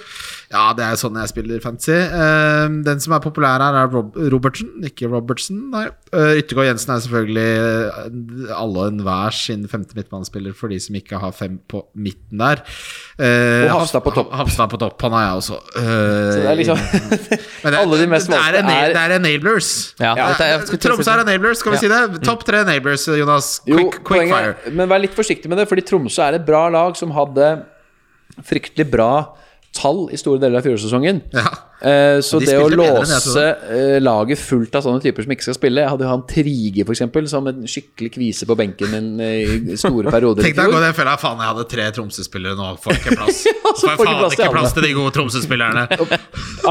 Ja, det er sånn jeg spiller fantasy. Uh, den som er populær her, er Rob Robertsen, ikke Robertsen. Nei. Uh, Yttergård Jensen er selvfølgelig alle og enhver sin femte midtbanespiller for de som ikke har fem på midten der. Og Hafstad på topp. Hafstad på topp, han er jeg også. Eh, Så det er liksom men det, alle de mest det, er, er- det er enablers. Ja, Ja, Tromsø er enablers, skal vi si det? Topp tre enablers, Jonas. Jo, Quick, quick fire. men vær litt forsiktig med det, fordi Tromsø er et bra lag som hadde fryktelig bra tall i store deler av fjorårssesongen. Ja. Eh, så de det å låse eh, laget fullt av sånne typer som ikke skal spille Jeg hadde jo han Trige, eksempel, som en skikkelig kvise på benken min eh, i store perioder. Tenk deg å gå den fella. Faen, jeg hadde tre Tromsø-spillere nå, får ikke plass. så Får jeg faen plass ikke plass til de gode Tromsø-spillerne.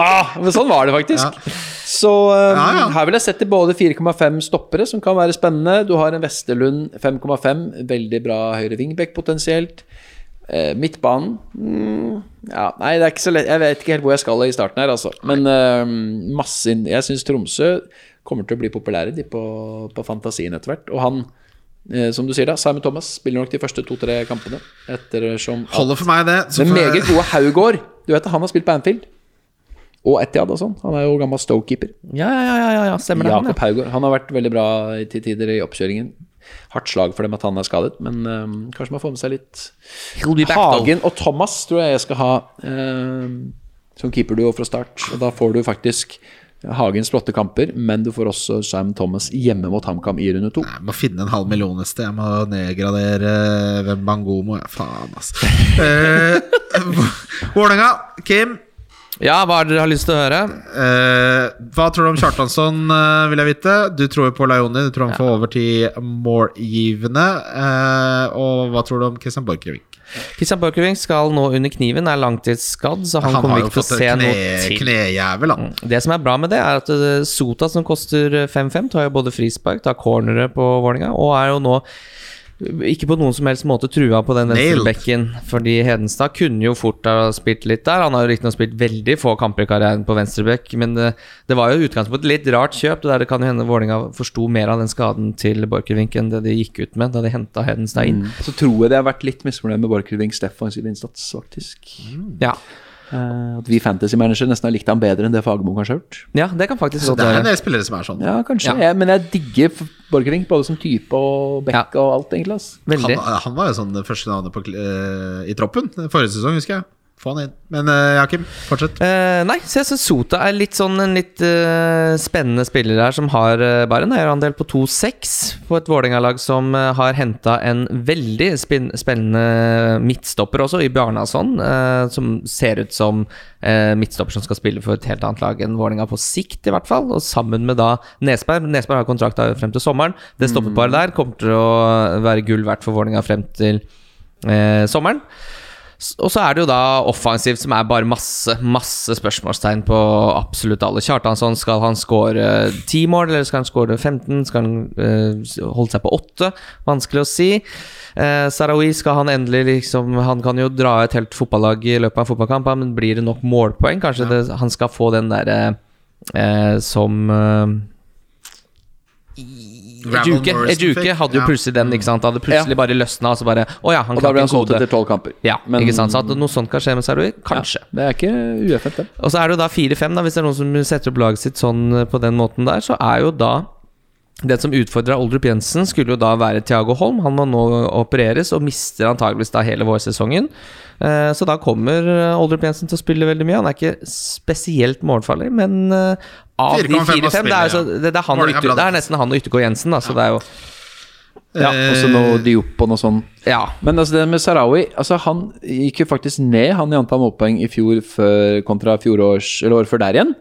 Ah, men sånn var det faktisk. Så um, Ja, ja. her vil jeg sette både 4,5 stoppere, som kan være spennende. Du har en Vesterlund 5,5, veldig bra høyre wingback potensielt. Eh, midtbanen mm, Ja, nei, det er ikke så lett. Jeg vet ikke helt hvor jeg skal i starten her, altså. Men uh, masse inn Jeg syns Tromsø kommer til å bli populære de på, på fantasien etter hvert. Og han, uh, som du sier da, Simon Thomas spiller nok de første to-tre kampene. Ettersom at Holder for meg, det. Så den meget gode Haugård Du vet han har spilt på Anfield. Og Etiad og sånn. Han er jo gammel Stoke-keeper. Ja, ja, ja, ja, ja, stemmer det. Han, Jakob Haugård. Han har vært veldig bra i- til tider i oppkjøringen. Hardt slag for dem at han er skadet, men um, kanskje man får med seg litt. Hagen og Thomas tror jeg jeg skal ha um, som keeperduo fra start. Og da får du faktisk Hagens flotte kamper, men du får også Sam Thomas hjemme mot HamKam i runde to. Jeg må finne en halv million et sted. Jeg må nedgradere eh, Bangomo. Ja, faen, altså. Eh, Vålerenga, Kim. Ja, hva er det dere har lyst til å høre? Uh, hva tror du om Kjartansson, uh, vil jeg vite? Du tror jo på Laioni. Du tror han får over til målgivende. Uh, og hva tror du om Christian Borchgrevink? Christian Borchgrevink skal nå under kniven, er langtidsskadd, så han, Han kommer ikke til å se kne, noe til. knejævel, han. Det som er bra med det, er at Sota, som koster 5-5, tar jo både frispark, tar cornere på Vålerenga, og er jo nå ikke på noen som helst måte trua på den venstrebekken. Fordi Hedenstad kunne jo fort ha spilt litt der. Han har jo riktignok spilt veldig få kamper i karrieren på venstrebekk, men det, det var jo i utgangspunktet litt rart kjøp. Det der det kan jo hende Vålerenga forsto mer av den skaden til Borchgrevink enn det de gikk ut med da de henta Hedenstad inn. Så tror jeg det har vært litt misfornøyd med Borchgrevinks defensive innsats, faktisk. Ja. Eh, at vi fantasy manager nesten har likt ham bedre enn det Fagermo kanskje har gjort. ja, det kan faktisk Så det er en del spillere som er sånn. Ja, kanskje. Ja. Jeg, men jeg digger Borchgrevink både som type og back og alt, egentlig. Han, han var jo sånn det første navnet på, uh, i troppen forrige sesong, husker jeg. Få han inn. Men uh, Jakim, fortsett. Uh, nei, så jeg syns Sota er litt sånn en litt uh, spennende spiller her, som har bare en eierandel på 2-6 på et Vålerenga-lag som har henta en veldig spin spennende midtstopper også, i Bjarnason, som ser ut som midtstopper som skal spille for et helt annet lag enn Vålerenga på sikt, i hvert fall. Og sammen med da Nesberg. Nesberg har kontrakt frem til sommeren. Det stopper bare der kommer til å være gull verdt for Vålerenga frem til eh, sommeren. Og så er det jo da offensivt, som er bare masse masse spørsmålstegn på absolutt alle. Kjartansson, skal han skåre 10 mål, eller skal han skåre 15? Skal han uh, holde seg på 8? Vanskelig å si. Uh, Sarawi, skal han endelig liksom Han kan jo dra et helt fotballag i løpet av en fotballkamp, men blir det nok målpoeng? Kanskje det, han skal få den derre uh, som eh, Gravel Ejuke, Ejuke hadde jo plutselig den, ikke sant? Hadde plutselig bare løsna, og så bare Å ja, han Og da ble han solgt etter tolv kamper. Ja, Men- ikke sant? Så at noe sånt kan skje med Sarui? Kanskje. Det er ikke ueffent, det. Og så er det jo da 4-5, hvis det er noen som setter opp laget sitt sånn eh, på den måten der, så er jo da den som utfordra Oldrup Jensen, skulle jo da være Thiago Holm. Han må nå opereres, og mister antageligvis da hele vårsesongen. Eh, Så da kommer eh, Oldrup Jensen til å spille veldig mye. Han er ikke spesielt målfarlig, men eh, av de 4,5 4-5 det, jo det, det, det er nesten han og Yttergård Jensen, da, så det er jo Ja, og så noe Diop og noe sånt. Ja. Men altså det med Sarawi altså Han gikk jo faktisk ned Han i antall målpoeng i fjor før, kontra fjorårs, eller året før der igjen.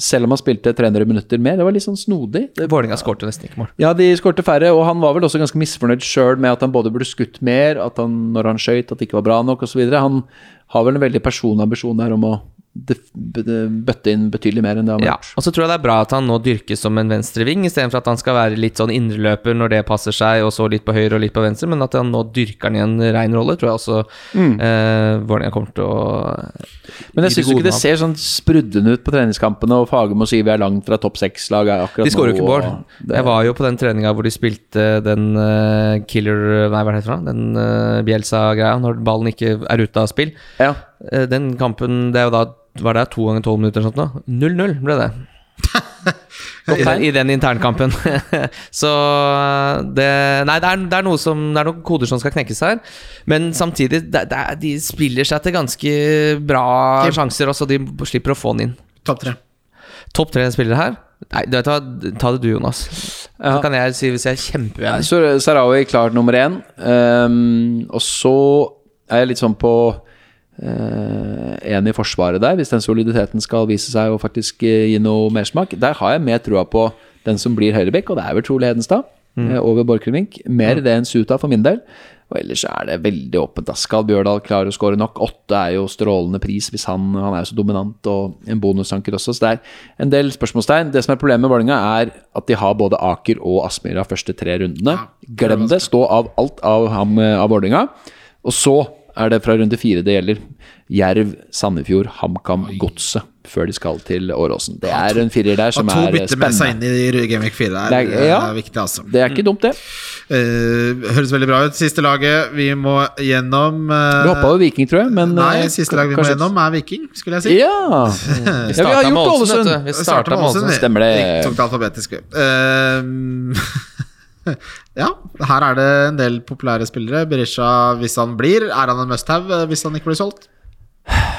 Selv om han spilte 300 minutter mer. Det var litt sånn snodig. Vålerenga skårte nesten ikke mål. ja, de skårte færre, og han var vel også ganske misfornøyd sjøl med at han både burde skutt mer, at han når han skøyt, at det ikke var bra nok osv. Han har vel en veldig personambisjon der om å bøtte inn betydelig mer enn det han har Ja, gjort. og så tror jeg det er bra at han nå dyrkes som en venstreving, istedenfor at han skal være litt sånn indreløper når det passer seg, og så litt på høyre og litt på venstre, men at han nå dyrker han i en rein rolle, tror jeg også eh, Vålerenga kommer til å Men jeg syns ikke det ser sånn sprudlende ut på treningskampene, og Fagermo sier vi er langt fra topp seks-lag akkurat De skårer jo ikke nå, mål. det- Jeg var jo på den treninga hvor de spilte den uh, killer Nei, hva heter det? Den uh, Bjelsa-greia, når ballen ikke er ute av spill. Ja. Eh, den kampen, det er jo da Var det to ganger tolv minutter eller sånt 0-0 ble det. I den, I den internkampen. så det Nei, det er, det er noe som Det er noen koder som skal knekkes her. Men samtidig, det, det de spiller seg til ganske bra Kim. sjanser, også. de slipper å få den inn. Topp tre. Topp tre spillere her? Nei, du vet hva, ta det du, Jonas. Ja. Så kan jeg si hvis jeg er kjempeuenig. Så Sarawi klart nummer én. Um, og så er jeg litt sånn på en i forsvaret der, hvis den soliditeten skal vise seg å faktisk eh, gi noe mersmak. Der har jeg mer trua på den som blir høyrebekk, og det er vel Trole Hedenstad. eh, over Borchgrevink. Mer det enn Suta for min del. Og ellers er det veldig åpent. Skal Bjørdal klare å skåre nok? Åtte er jo strålende pris hvis han, han er så dominant, og en bonusanker også. Så det er en del spørsmålstegn. Det som er problemet med Vålerenga, er at de har både Aker og Aspmyra første tre rundene. Glem det. Stå av alt av, ham, av Vålerenga. Og så er det fra runde fire det gjelder. Jerv, Sandefjord, HamKam, Godset. Før de skal til Åråsen. Det er en firer der som er Og to er bytter med seg inn i Gameweek 4 der. Det er- Det ja. er viktig, altså. Det er ikke dumt, det. Uh, høres veldig bra ut. Siste laget vi må gjennom uh, Du hoppa over Viking, tror jeg, men Nei, eh, siste lag vi må gjennom, er Viking, skulle jeg si. Ja! ja vi har startet med gjort Ålesund. Vi Vi starta med Ålesund. Stemmer det. Vi tok det alfabetisk, vi. Eh, ja, her er det en del populære spillere. Berisha, hvis han blir, er han en must-have eh, hvis han ikke blir solgt?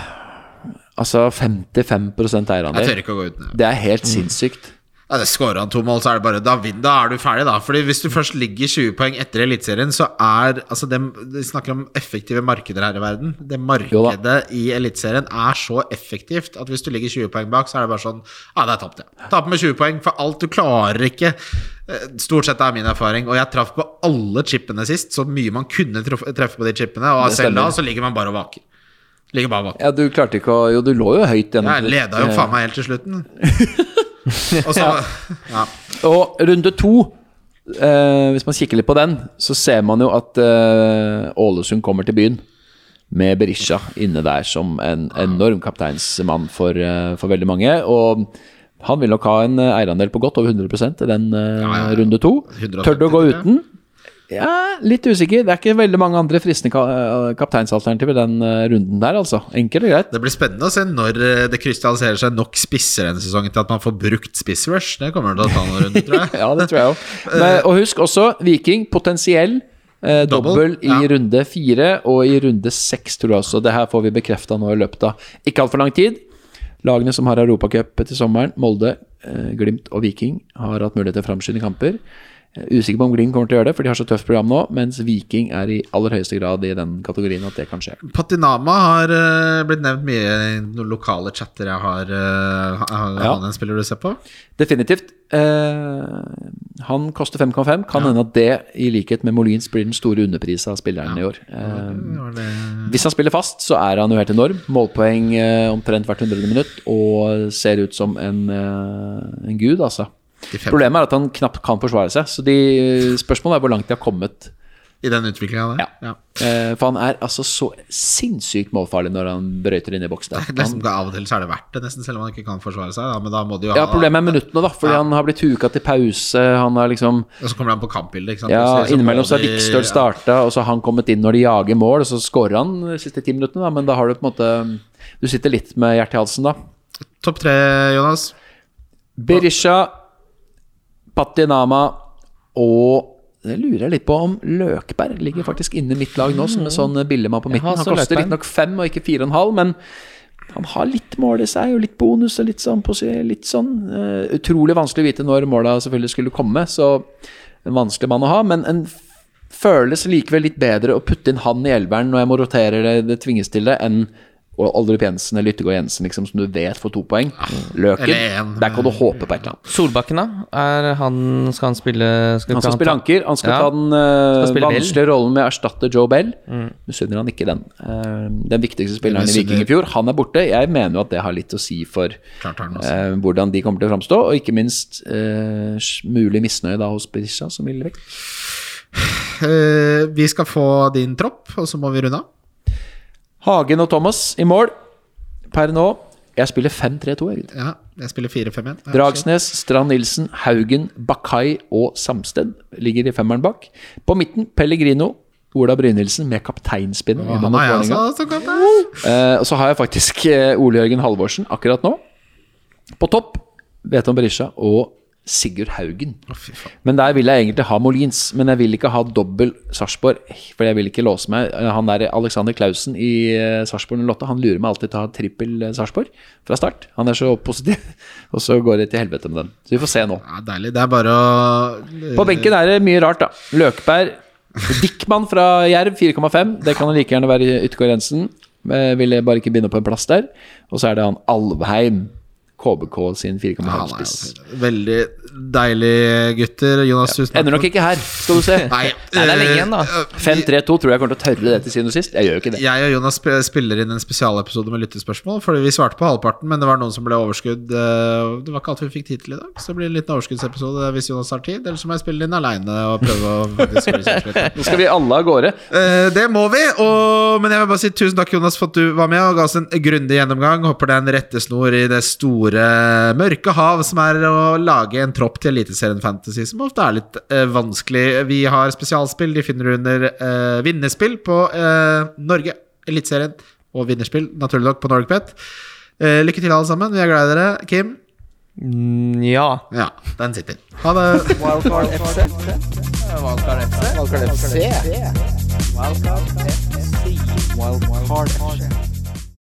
Altså 55 Jeg tør eierandel. ikke å gå uten det. Det er helt sinnssykt. Ja, det Skårer han to mål, så er det bare da, da er du ferdig, da. Fordi hvis du først ligger 20 poeng etter Eliteserien, så er altså det, Vi snakker om effektive markeder her i verden. Det markedet i Eliteserien er så effektivt at hvis du ligger 20 poeng bak, så er det bare sånn Ja, det er tapt, ja. Taper med 20 poeng for alt. Du klarer ikke eh, Stort sett er min erfaring. Og jeg traff på alle chipene sist, så mye man kunne treffe på de chipene. Og selv da så ligger man bare og vaker. Ligger bare og vaker. Ja, du klarte ikke å Jo, du lå jo høyt gjennom Jeg leda jo faen meg helt til slutten. Og så Ja. Og runde to, eh, hvis man kikker litt på den, så ser man jo at eh, Ålesund kommer til byen. Med Berisha inne der som en enorm kapteinsmann for, eh, for veldig mange. Og han vil nok ha en eh, eierandel på godt over 100% i den eh, Ja, ja, runde to. Tør du å gå uten? Ja, litt usikker. Det er ikke veldig mange andre fristende eh, kapteinsalternativer den eh, runden der, altså. Enkelt og greit. Det blir spennende å se når eh, det krystalliserer seg nok spisser denne sesongen til at man får brukt spissrush. Det kommer til å ta noen runder, tror jeg. Ja, det tror jeg òg. Og husk også Viking, potensiell eh, dobbel i ja. runde fire og i runde seks, tror jeg også. Det her får vi bekrefta nå i løpet av ikke altfor lang tid. Lagene som har Europacup til sommeren, Molde, eh, Glimt og Viking, har hatt mulighet til framskynde kamper. Usikker på om Glimt kommer til å gjøre det, for de har så tøft program nå. Mens Viking er i aller høyeste grad i den kategorien at det kan skje. Patinama har uh, blitt nevnt mye i noen lokale chatter jeg har. Uh, har Ja. han en spiller du ser på? Definitivt. Uh, han koster 5,5. Kan hende at det, i likhet med Molins, blir den store underprisen av spilleren i år. Uh, det Hvis han spiller fast, så er han jo helt enorm. Målpoeng omtrent hvert hundrede minutt og ser ut som en, en gud, altså. Problemet er at han knapt kan forsvare seg, så de, spørsmålet er hvor langt de har kommet. I den utviklinga der? Ja. Eh, for han er altså så sinnssykt målfarlig når han brøyter inn i boksen. der. Liksom, av og til så er det verdt det, nesten selv om han ikke kan forsvare seg. Da. Men da må de jo ja, ha problemet er minuttene, da, fordi Ja. han har blitt huka til pause. Han har liksom Og så kommer han på kampbildet. ikke sant? Ja, så, så innimellom så har Vikstøl starta, og så har han kommet inn når de jager mål, og så scorer han de siste ti minuttene, da, men da har du på en måte Du sitter litt med hjertet i halsen, da. Topp tre, Jonas. Berisha, Patinama og det lurer jeg litt på om Løkberg ligger faktisk inne i mitt lag nå, som en sånn billemann på midten. Han koster riktignok fem og ikke fire og en halv, men han har litt mål i seg, og litt bonus og litt sånn. Litt sånn Uh, utrolig vanskelig å vite når måla selvfølgelig skulle komme, så en vanskelig mann å ha. Men en føles likevel litt bedre å putte inn han i elveren når jeg må rotere det, det tvinges til det, enn og Aldrup Jensen eller Yttergård Jensen, liksom, som du vet får to poeng. Løken, Eller en. der kan du håpe på et eller annet. Solbakken, da? Er han, skal han spille skal Han skal skal spille ta- anker. Han skal Ja. ta den uh, vanskelige rollen med å erstatte Joe Bell. Misunner han ikke den. Uh, den viktigste spilleren i Viking i fjor, han er borte. Jeg mener jo at det har litt å si for eh, hvordan de kommer til å framstå, og ikke minst eh, mulig misnøye da hos Berisha, som vil vekk. Eh, vi skal få din tropp, og så må vi runde av. Hagen og Thomas i mål per nå. Jeg spiller 5-3-2. jeg. Ja, jeg spiller 4-5-1. Dragsnes, Strand Nilsen, Haugen, Bakai og Samsted ligger i femmeren bak. På midten Pellegrino, Ola Brynildsen med kapteinspinnet. Og. Eh, og så har jeg faktisk eh, Ole Jørgen Halvorsen akkurat nå. På topp Veton Berisha og Sigurd Haugen. Men der vil jeg egentlig ha Molins. Men jeg vil ikke ha dobbel Sarpsborg, for jeg vil ikke låse meg. Eh, Han der Alexander Klausen i eh, Sarpsborg 08, han lurer meg alltid til å ha trippel eh, Sarpsborg fra start. Han er så positiv, og så går det til helvete med den. Så vi får se nå. Ja, deilig. Det er bare å På benken er det mye rart, da. Løkberg. Dickman fra Jerv 4,5. Det kan like gjerne være Yttergård Jensen. Ville bare ikke binde opp en plass der. Og så er det han Alvheim. KBK sin 4,5 Ja. Veldig deilig gutter. Jonas, tusen takk. Ender nok ikke her, skal du se. Nei, Nei, det er lenge eh, igjen, da. eh, 5-3-2 tror jeg kommer til å tørre det til siden og sist. Jeg gjør jo ikke det. Jeg og Jonas spiller inn en spesialepisode med lyttespørsmål. Fordi vi svarte på halvparten, men det var noen som ble overskudd. eh, Det var ikke alt vi fikk tid til i dag, så det blir en liten overskuddsepisode hvis Jonas har tid. Eller så må jeg spille inn aleine og prøve å. Nå skal vi alle av gårde. Eh, det må vi, og, men jeg vil bare si tusen takk Jonas for at du var med og ga oss en grundig gjennomgang. Håper det er en rettesnor i det store mørke hav som er å lage en tropp til Eliteserien Fantasy, som ofte er litt eh, vanskelig. Vi har spesialspill, de finner du under eh, vinnerspill på eh, Norge, Eliteserien og vinnerspill, naturlig nok, på NorgPet. Eh, lykke til, alle sammen. Vi er glad i dere. Kim? Mm, Ja. Ja, den sitter. Ha det. Wildcard FC. Wildcard FC. Wildcard FC. Wildcard FC. Wildcard FC.